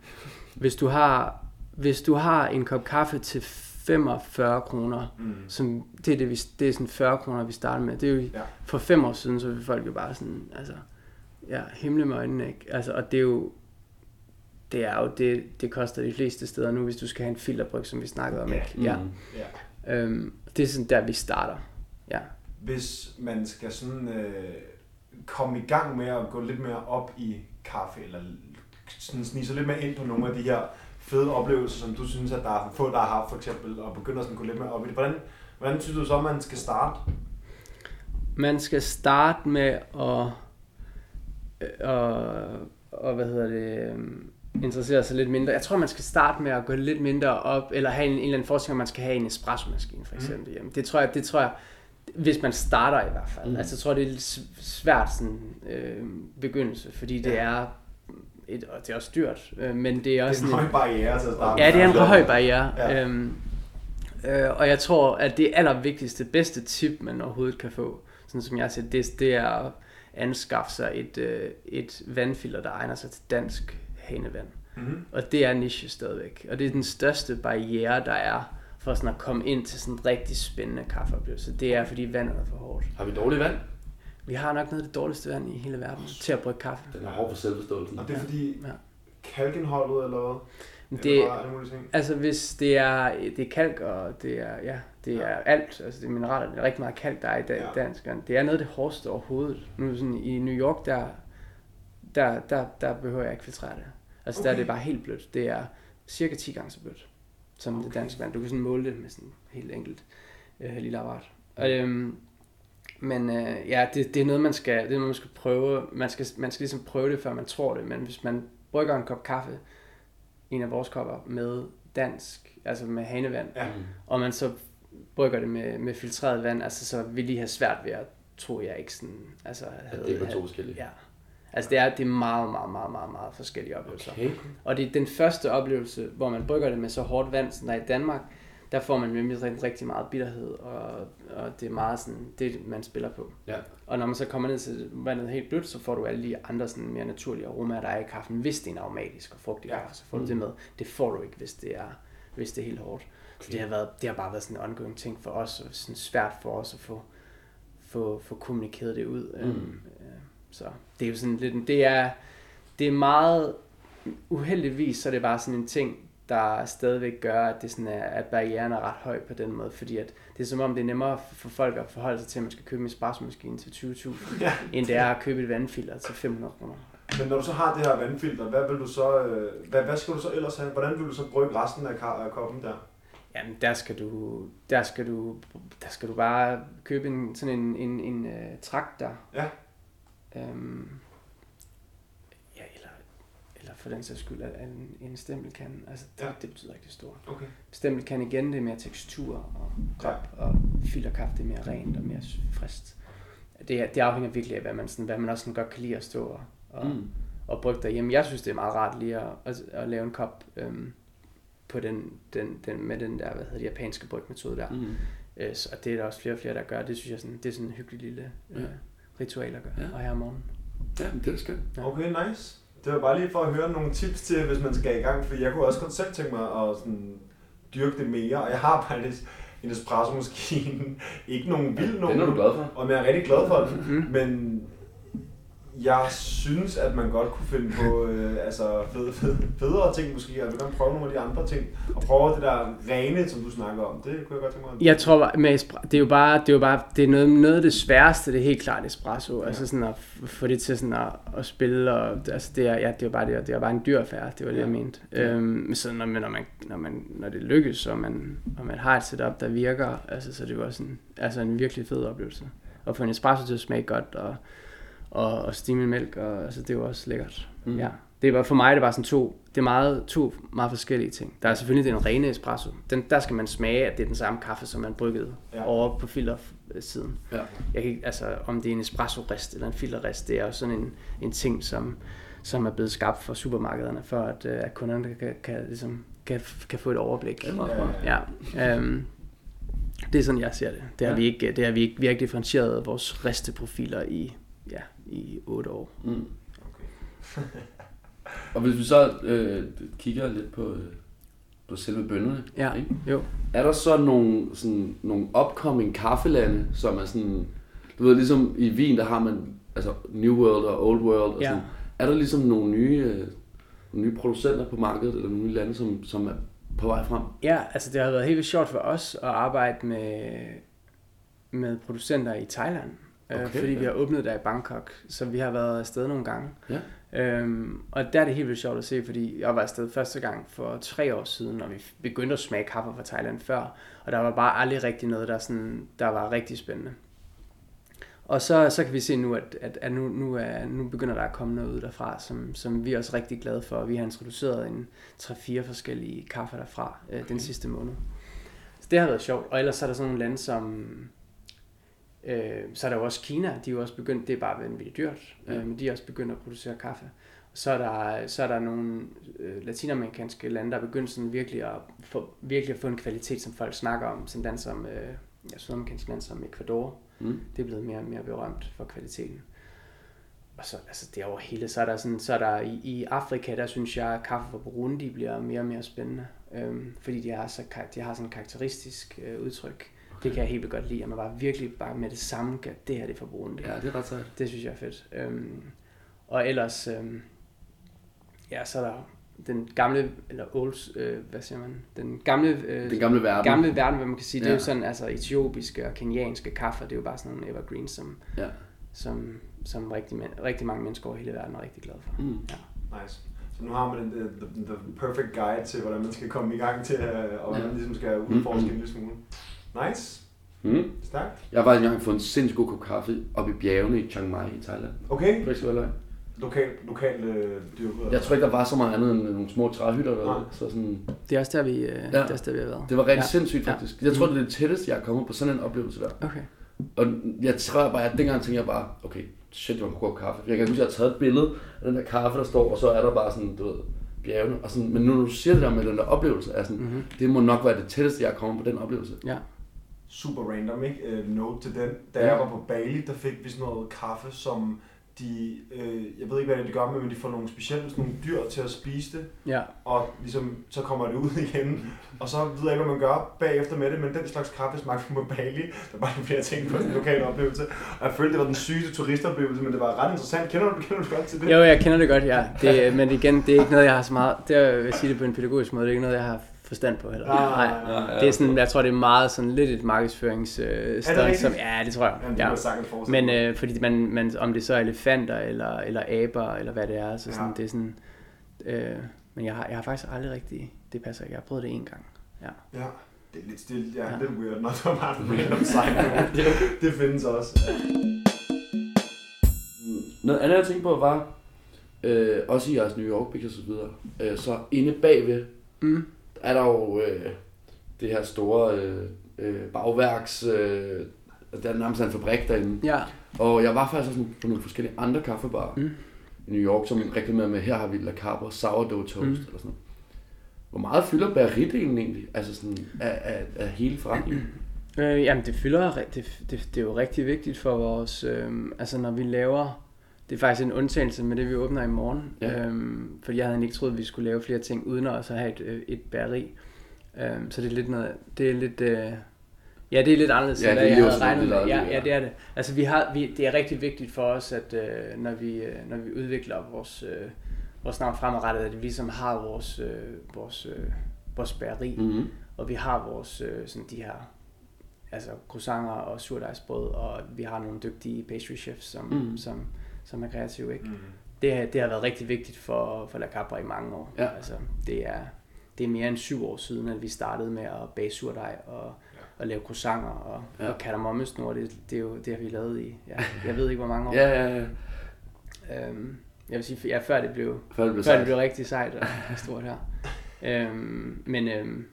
Hvis du har, hvis du har en kop kaffe til 45 kroner, Mm. som, det, er det, vi, det er sådan 40 kroner, vi starter med. Det er jo, Ja. For fem år siden, så vil folk jo bare sådan, altså, ja, himle med øjnene, ikke? Altså, og det er jo, det er jo, det, det koster de fleste steder nu, hvis du skal have en filterbryg, som vi snakkede om, ikke? Ja. Mm. Ja. Øhm, det er sådan der, vi starter. Ja. Hvis man skal sådan øh, komme i gang med at gå lidt mere op i kaffe, eller sådan snige sig lidt mere ind på nogle af de her fede oplevelser, som du synes, at der er få, der har haft for eksempel, og begynder sådan at gå lidt mere op i det. Hvordan, hvordan synes du så, man skal starte? Man skal starte med at, øh, og, og hvad hedder det, øhm, interessere sig lidt mindre. Jeg tror, man skal starte med at gå lidt mindre op, eller have en, en eller anden forestilling, om man skal have en espresso-maskine, for eksempel. Mm. Det tror jeg, det tror jeg, hvis man starter i hvert fald. Mm. Altså, jeg tror, det er lidt svært sådan, øh, begyndelse, fordi det er, et, og det er også dyrt, øh, men det er Det også er en sådan høj barriere til at starte. Ja, det er en med. høj barriere. Ja. Ja. Øhm, øh, og jeg tror, at det allervigtigste, bedste tip, man overhovedet kan få, sådan som jeg siger, det, det er at anskaffe sig et, øh, et vandfilter, der egner sig til dansk hanevand. Mm-hmm. Og det er niche stadigvæk. Og det er den største barriere, der er for sådan at komme ind til sådan en rigtig spændende kaffeoplevelse. Det er, fordi vandet er for hårdt. Har vi dårligt vand? Vi har nok noget af det dårligste vand i hele verden til at brygge kaffe. Den er hård for selvforståelsen. Og det er fordi Ja. kalkindholdet, eller hvad? Eller det, ting? Altså hvis det er, det er kalk, og det er, ja, det er alt, altså det er mineraler, det er rigtig meget kalk, der er i dan- Ja. Det er noget af det hårdeste overhovedet. Nu sådan, i New York, der, der, der, der behøver jeg ikke filtrere det. Altså okay. der er det bare helt blødt. Det er cirka 10 gange så blødt, som okay. det danske vand. Du kan sådan måle det med sådan helt enkelt øh, lille apparat. Og, øhm, men øh, ja, det, det, er noget, man skal, det er noget, man skal prøve. Man skal, man skal ligesom prøve det, før man tror det. Men hvis man brygger en kop kaffe, en af vores kopper, med dansk, altså med hanevand, Ja. og man så brygger det med, med filtreret vand, altså så vil de have svært ved at, tror jeg ikke sådan, altså At det er på to forskellige. Ja. Altså det er, det er meget, meget, meget, meget, meget forskellige oplevelser. Okay. Og det er den første oplevelse, hvor man brygger det med så hårdt vand, som der er i Danmark, der får man nemlig rigtig, rigtig meget bitterhed, og, og det er meget sådan, det man spiller på. Ja. Og når man så kommer ned til vandet helt blødt, så får du alle de andre sådan mere naturlige aromaer, der er i kaffen. Hvis det er en aromatisk og frugtig Ja. kaffe, så får du Mm. det med. Det får du ikke, hvis det er, hvis det er helt hårdt. Så det har, været, det har bare været sådan en ongoing ting for os, og sådan svært for os at få, få, få kommunikeret det ud. Mm. Øhm, øh, så det er jo sådan lidt, en- det er, det er meget, uheldigvis så er det bare sådan en ting, der stadigvæk gør, at, det sådan er, at barrieren er ret høj på den måde, fordi at det er som om, det er nemmere for folk at forholde sig til, at man skal købe en espresso-maskine til 20.000, Ja. end det er at købe et vandfilter til 500 kroner. Men når du så har det her vandfilter, hvad vil du så, øh, hvad, hvad skal du så ellers have? Hvordan vil du så brygge resten af, koppen der? Jamen, der skal du, der skal du, der skal du bare købe en, sådan en, en, en uh, traktor. Ja. Øhm, ja, eller, eller for den sags skyld, en, en stempelkande. Altså, det, Ja. det betyder rigtig stort. Okay. Stempelkande igen, det er mere tekstur og krop, ja. og filterkaffe, det er mere rent og mere frist. Det, det afhænger virkelig af, hvad man, sådan, hvad man også sådan godt kan lide at stå og, og, Mm. og brygge derhjemme. Jeg synes, det er meget rart lige at, at, at lave en kop øhm, på den, den, den, med den der, hvad hedder det, japanske brygmetode der. Mm. Øh, så- og det er der også flere og flere, der gør. Det synes jeg sådan, det er sådan en hyggelig lille øh, Ja. Ritual at gøre. Ja. Og her om morgenen. Ja, men det er skønt. Ja. Okay, nice. Det var bare lige for at høre nogle tips til, hvis man skal i gang, for jeg kunne også godt selv tænke mig at sådan, dyrke det mere, og jeg har faktisk en espresso-maskine. [LAUGHS] Ikke nogen vild nogen, Den er du glad for? og jeg er rigtig glad for den, Mm. men jeg synes, at man godt kunne finde på [LAUGHS] øh, altså fede, fede, federe ting måske. Jeg vil gerne prøve nogle af de andre ting, og prøve det der rene, som du snakker om. Det kunne jeg godt tænke mig. Jeg tror med det er jo bare, det er jo bare, det er noget, noget af det sværeste, det er helt klart espresso. Ja. Altså sådan at få det til sådan at, at spille, og altså det er, ja, det er jo bare, det er, det er bare en dyr affære, det var det, Ja. jeg mente. Ja. Øhm, så når, når, man, når, man, når det lykkes, og man, og man har et setup, der virker, altså, så det også en, altså en virkelig fed oplevelse. Og få en espresso til at smage godt, og, og, og stime mælk, og altså, det er jo også lækkert. Mm. Ja. Det bare, for mig det bare sådan to, det er meget, to meget forskellige ting. Der er selvfølgelig den rene espresso. Den, der skal man smage, at det er den samme kaffe, som man bryggede Ja. over på filtersiden. Ja. Jeg kan ikke, altså, om det er en espresso-rist eller en filterrist, det er jo sådan en, en ting, som, som er blevet skabt for supermarkederne, for at, øh, at kunderne kan, kan, ligesom, kan, kan få et overblik. Er Ja, smart. ja. Øhm, det er sådan, jeg ser det. Det har, Ja. vi, ikke, det har vi ikke, vi har ikke differentieret vores risteprofiler i, ja, i otte år. Mm. Okay. [LAUGHS] Og hvis vi så øh, kigger lidt på, øh, på selve bønderne, Ja, ikke? jo. er der så nogle, sådan, nogle upcoming kaffelande, som er sådan, du ved ligesom i Wien, der har man altså New World og Old World, og Ja. sådan, er der ligesom nogle nye, øh, nogle nye producenter på markedet, eller nogle nye lande, som, som er på vej frem? Ja, altså det har været helt sjovt for os at arbejde med, med producenter i Thailand. Okay, Okay, fordi ja. vi har åbnet der i Bangkok, så vi har været afsted nogle gange. Ja. Øhm, og der er det helt vildt sjovt at se, fordi jeg var afsted første gang for tre år siden, og vi begyndte at smage kaffe fra Thailand før, og der var bare aldrig rigtig noget, der, sådan, der var rigtig spændende. Og så, så kan vi se nu, at, at, at nu, nu, er, nu begynder der at komme noget ud derfra, som, som vi er også rigtig glade for. Vi har introduceret en 3-4 forskellige kaffe derfra øh, den sidste måned. Så det har været sjovt. Og ellers er der sådan nogle lande som... Øh, så er der jo også Kina, de er jo også begyndt, det er bare vanvittigt dyrt, Ja. øh, men de er også begyndt at producere kaffe. Så er der, så er der nogle øh, latinamerikanske lande, der er begyndt sådan virkelig at, få, virkelig at få en kvalitet, som folk snakker om, sådan land som øh, ja, sydamerikanske lande som Ecuador, Mm. det er blevet mere og mere berømt for kvaliteten. Og så, altså det er over hele, så er der, sådan, så er der i, i Afrika, der synes jeg, at kaffe fra Burundi bliver mere og mere spændende. Øhm, fordi de har, så, de har sådan en karakteristisk øh, udtryk. Det kan jeg helt vildt godt lide, at man bare virkelig bare med det samme kan, det her det er Burundi. Ja, det er ret sejt. Det synes jeg er fedt. Øhm, og ellers, øhm, ja, så er der den gamle, eller old, øh, hvad siger man, den gamle, øh, Den gamle verden. gamle verden, hvad man kan sige, det er Ja. jo sådan, altså etiopiske og kenianske kaffe, det er jo bare sådan nogle evergreens, som, Ja. som, som rigtig, rigtig mange mennesker over hele verden er rigtig glade for. Mm. Nice. Så nu har man den, the, the, the perfect guide til, hvordan man skal komme i gang til, øh, og hvordan man ligesom skal udforske Mm. en lille smule. Nice. Mm. Stærkt. Jeg var engang fået en sindssygt god kop kaffe oppe i bjergene i Chiang Mai i Thailand. Okay. Rigsvæløj. Lokal, lokal øh, dyrket. Jeg tror ikke, der var så meget andet end nogle små træhytter. Nej. Der, så sådan, Det er også der, vi, øh, Ja. det er også der, vi har været. det var rigtig Ja. ja. sindssygt Ja. faktisk. Jeg tror, det er det tætteste, jeg er kommet på sådan en oplevelse der. Okay. Og jeg tror bare, at dengang tænkte jeg bare, okay, shit, det var en god kop kaffe. Jeg kan huske, at jeg har taget et billede af den der kaffe, der står, og så er der bare sådan, du ved, bjergene. Og sådan, men nu når du siger det der med den der oplevelse, er sådan, Mm-hmm. det må nok være det tætteste, jeg er kommet på den oplevelse. Ja. Super random, ikke? Uh, note til den. Da Ja. jeg var på Bali, der fik vi sådan noget kaffe, som de, øh, jeg ved ikke, hvad det de gør med, men de får nogle specielle sådan nogle dyr til at spise det, Ja. og ligesom, så kommer det ud [LAUGHS] igen, og så ved jeg ikke, hvad man gør bagefter med det, men den slags kaffe smagte på Bali, der bare flere ting på en lokal oplevelse, og jeg følte, det var den sygeste turistoplevelse, men det var ret interessant. Kender du, kender du godt til det? Jo, jeg kender det godt, ja. Det, men igen, det er ikke noget, jeg har så meget... Det er, jeg vil sige det på en pædagogisk måde, det er ikke noget, jeg har forstand på heller. Nej, nej, nej. Ja, Det er sådan, jeg tror, det er meget sådan lidt et markedsførings øh, som, ja, det tror jeg. Jamen, det Ja. ja. var Men øh, fordi man, man, om det så er elefanter, eller, eller aber, eller hvad det er, så sådan, Ja. det er sådan... Øh, men jeg har, jeg har faktisk aldrig rigtig... Det passer ikke. Jeg har prøvet det en gang. Ja, det er lidt stille. Ja, Ja. ja. lidt weird, når der bare [LAUGHS] er en random note. Det findes også. Ja. Noget andet, jeg tænkte på, var, øh, også i jeres New York Pictures og så videre, øh, så inde bagved, Mm. Er der jo øh, det her store øh, øh, bagværks, øh, der er nærmest en fabrik derinde. Ja. Og jeg var faktisk også sådan på nogle forskellige andre kaffebarer Mm. i New York, som reklamerede med, her har vi La Cabra sourdough toast, Mm. eller sådan noget. Hvor meget fylder bageridelen egentlig, altså sådan af, af, af hele forretningen? Øh, jamen, det fylder, det, det, det er jo rigtig vigtigt for vores, øh, altså når vi laver, det er faktisk en undtagelse med det, vi åbner i morgen, Ja. øhm, fordi jeg havde ikke troet, at vi skulle lave flere ting, uden at også have et, øh, et bageri. Øhm, så det er lidt noget, det er lidt, øh, ja, det er lidt anderledes, Ja, end jeg havde regnet med. Ja, ja. det er det. Altså, vi har, vi, det er rigtig vigtigt for os, at øh, når, vi, øh, når vi udvikler vores, øh, vores navn fremadrettet, at vi ligesom har vores, øh, vores, øh, vores bageri, Mm-hmm. og vi har vores øh, sådan de her altså croissanter og surdejsbrød, og vi har nogle dygtige pastry chefs, som, mm. som, som er kreative. Ikke? Mm. Det, det har været rigtig vigtigt for, for La Capra i mange år. Ja. Altså, det, er, det er mere end syv år siden, at vi startede med at bage surdej og, og lave croissanter og, Ja. og kardemommesnor. Det, det, er jo, det har vi lavet i, ja, [LAUGHS] jeg ved ikke hvor mange år. Ja, ja, ja. Øhm, jeg vil sige, ja, før det blev, Før det blev før det sagt. blev rigtig sejt og [LAUGHS] stort her. Øhm, men øhm,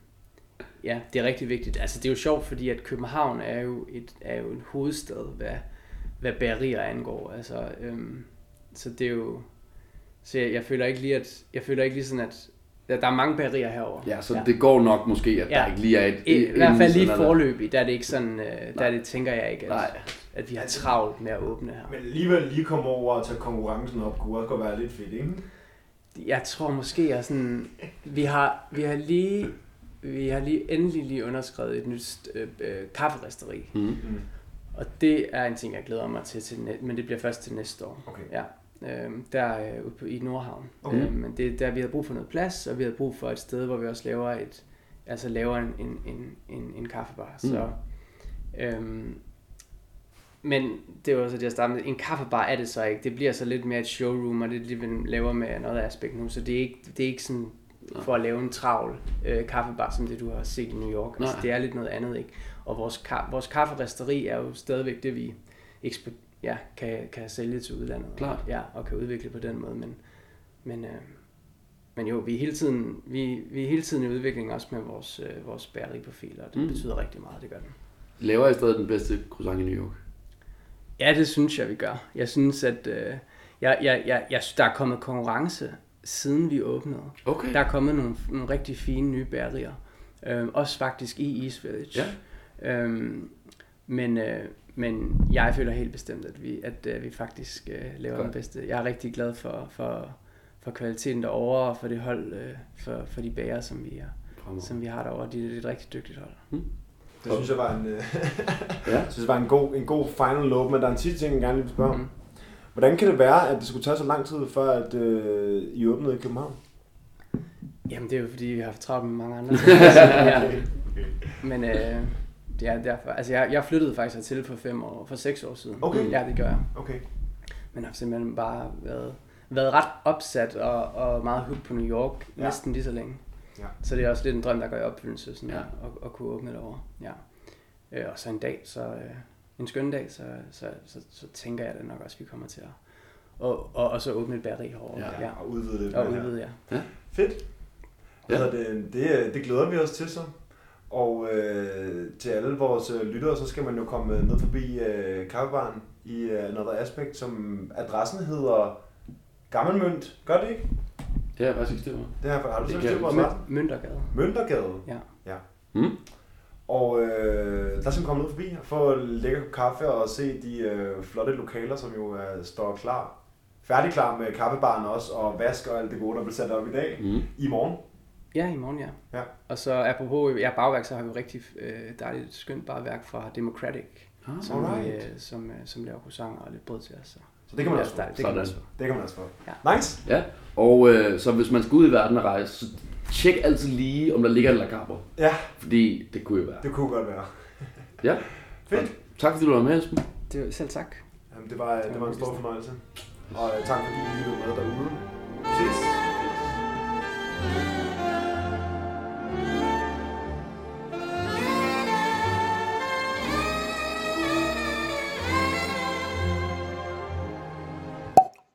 ja, det er rigtig vigtigt. Altså det er jo sjovt, fordi at København er jo, et, er jo en hovedstad, hvad, hvad bagerier angår. Altså, øhm, så det er jo... Så jeg, jeg føler ikke lige, at... Jeg føler ikke lige sådan, at... Ja, der er mange bagerier herover. Ja, så det går nok måske, at Ja. der ikke lige er et... I, I hvert fald lige forløbig, der er det ikke sådan... Øh, der er det, tænker jeg ikke, at, Nej. at vi har travlt med at åbne her. Men alligevel lige komme over og tage konkurrencen op, kunne også godt være lidt fedt, ikke? Jeg tror måske, jeg sådan, vi har, vi har lige, vi har lige endelig lige underskrevet et nyt øh, øh, kafferisteri. Mm. Mm. Og det er en ting, jeg glæder mig til, til men det bliver først til næste år. Okay. Ja. Øhm, der øh, ude på, i Nordhavn. Okay. Øhm, men det er der, vi havde brug for noget plads, og vi havde brug for et sted, hvor vi også laver et, altså laver en, en, en, en, en kaffebar. Mm. Så, øhm, men det var også det, jeg startede med. En kaffebar er det så ikke. Det bliver så lidt mere et showroom, og det er det, vi laver med noget aspekt nu. Så det er ikke, det er ikke sådan for at lave en travl øh, kaffebar, som det du har set i New York. Altså, Nej. det er lidt noget andet, ikke? Og vores, ka- vores kafferisteri er jo stadigvæk det, vi ekspor- ja, kan, kan sælge til udlandet. Klart. Ja, og kan udvikle på den måde. Men, men, øh, men jo, vi er hele tiden, vi, vi er hele tiden i udvikling også med vores, øh, vores bageriprofiler, og det Mm. betyder rigtig meget, det gør den. Laver I stadig den bedste croissant i New York? Ja, det synes jeg, vi gør. Jeg synes, at øh, jeg, jeg, jeg, jeg, der er kommet konkurrence, siden vi åbnede. Okay. Der er kommet nogle, nogle rigtig fine nye bagerier. Øhm, også faktisk i East Village. Ja. Øhm, men, øh, men jeg føler helt bestemt, at vi, at, øh, vi faktisk øh, laver Godt. den bedste. Jeg er rigtig glad for, for, for kvaliteten derovre, og for det hold, øh, for, for de bager, som vi, er, som vi har derovre. De er et rigtig dygtigt hold. Det synes jeg var en, øh, [LAUGHS] Ja. [LAUGHS] jeg synes, det var en god, en god final note, men der er en sidste ting, jeg gerne lige vil spørge om. Mhm. Hvordan kan det være, at det skulle tage så lang tid, før at, øh, I åbnede i København? Jamen, det er jo fordi, vi har haft travlt med mange andre [LAUGHS] ting. ja. Men øh, det er derfor. Altså, jeg, jeg flyttede faktisk hertil for fem år, for seks år siden. Okay. Ja, det gør jeg. Okay. Men har simpelthen bare været... været ret opsat og, og meget hooked på New York, Ja. ja. næsten lige så længe. Ja. Så det er også lidt en drøm, der går i opfyldelse, sådan Ja. ja. at, at, kunne åbne derovre. Ja. Øh, og så en dag, så øh, en skøn dag, så, så, så, så tænker jeg det nok også, vi kommer til at og, og, og så åbne et bageri herovre. Ja. Ja. Og udvide lidt. Og udvide, ja. Fedt. Ja. Ja. Det, det, det glæder vi os til så. Og øh, til alle vores øh, lyttere, så skal man jo komme ned forbi øh, kaffebaren i øh, Another Aspect, som adressen hedder Gammelmønt. Gør det ikke? Det har jeg faktisk styr på. Det har, selv kan styr på jeg-? Møntergade. Møntergade. Ja. ja. Mm. Og øh, der skal man komme ned forbi og få en lækker kaffe og se de øh, flotte lokaler, som jo øh, står klar. Færdig klar med kaffebaren også, og vask og alt det gode, der bliver sat op i dag. Mm. I morgen. Ja, i morgen, ja. Ja. Og så apropos ja, bagværk, så har vi jo rigtig øh, dejligt skønt bagværk fra Democratic, Ah, som, vi, øh, som, øh, som laver croissanter og lidt brød til os. Så. Så det kan man også få. Det kan man også få. Det kan man også få. Ja. Nice. Ja, og øh, så hvis man skal ud i verden og rejse, så tjek altid lige, om der ligger en La Cabra. Ja, Fordi det kunne jo være. det kunne godt være. Ja, [LAUGHS] Fedt. tak fordi du var med, Esben. Det var selv tak. Jamen, det, var, det var en stor fornøjelse. Og øh, tak fordi I lyttede med derude.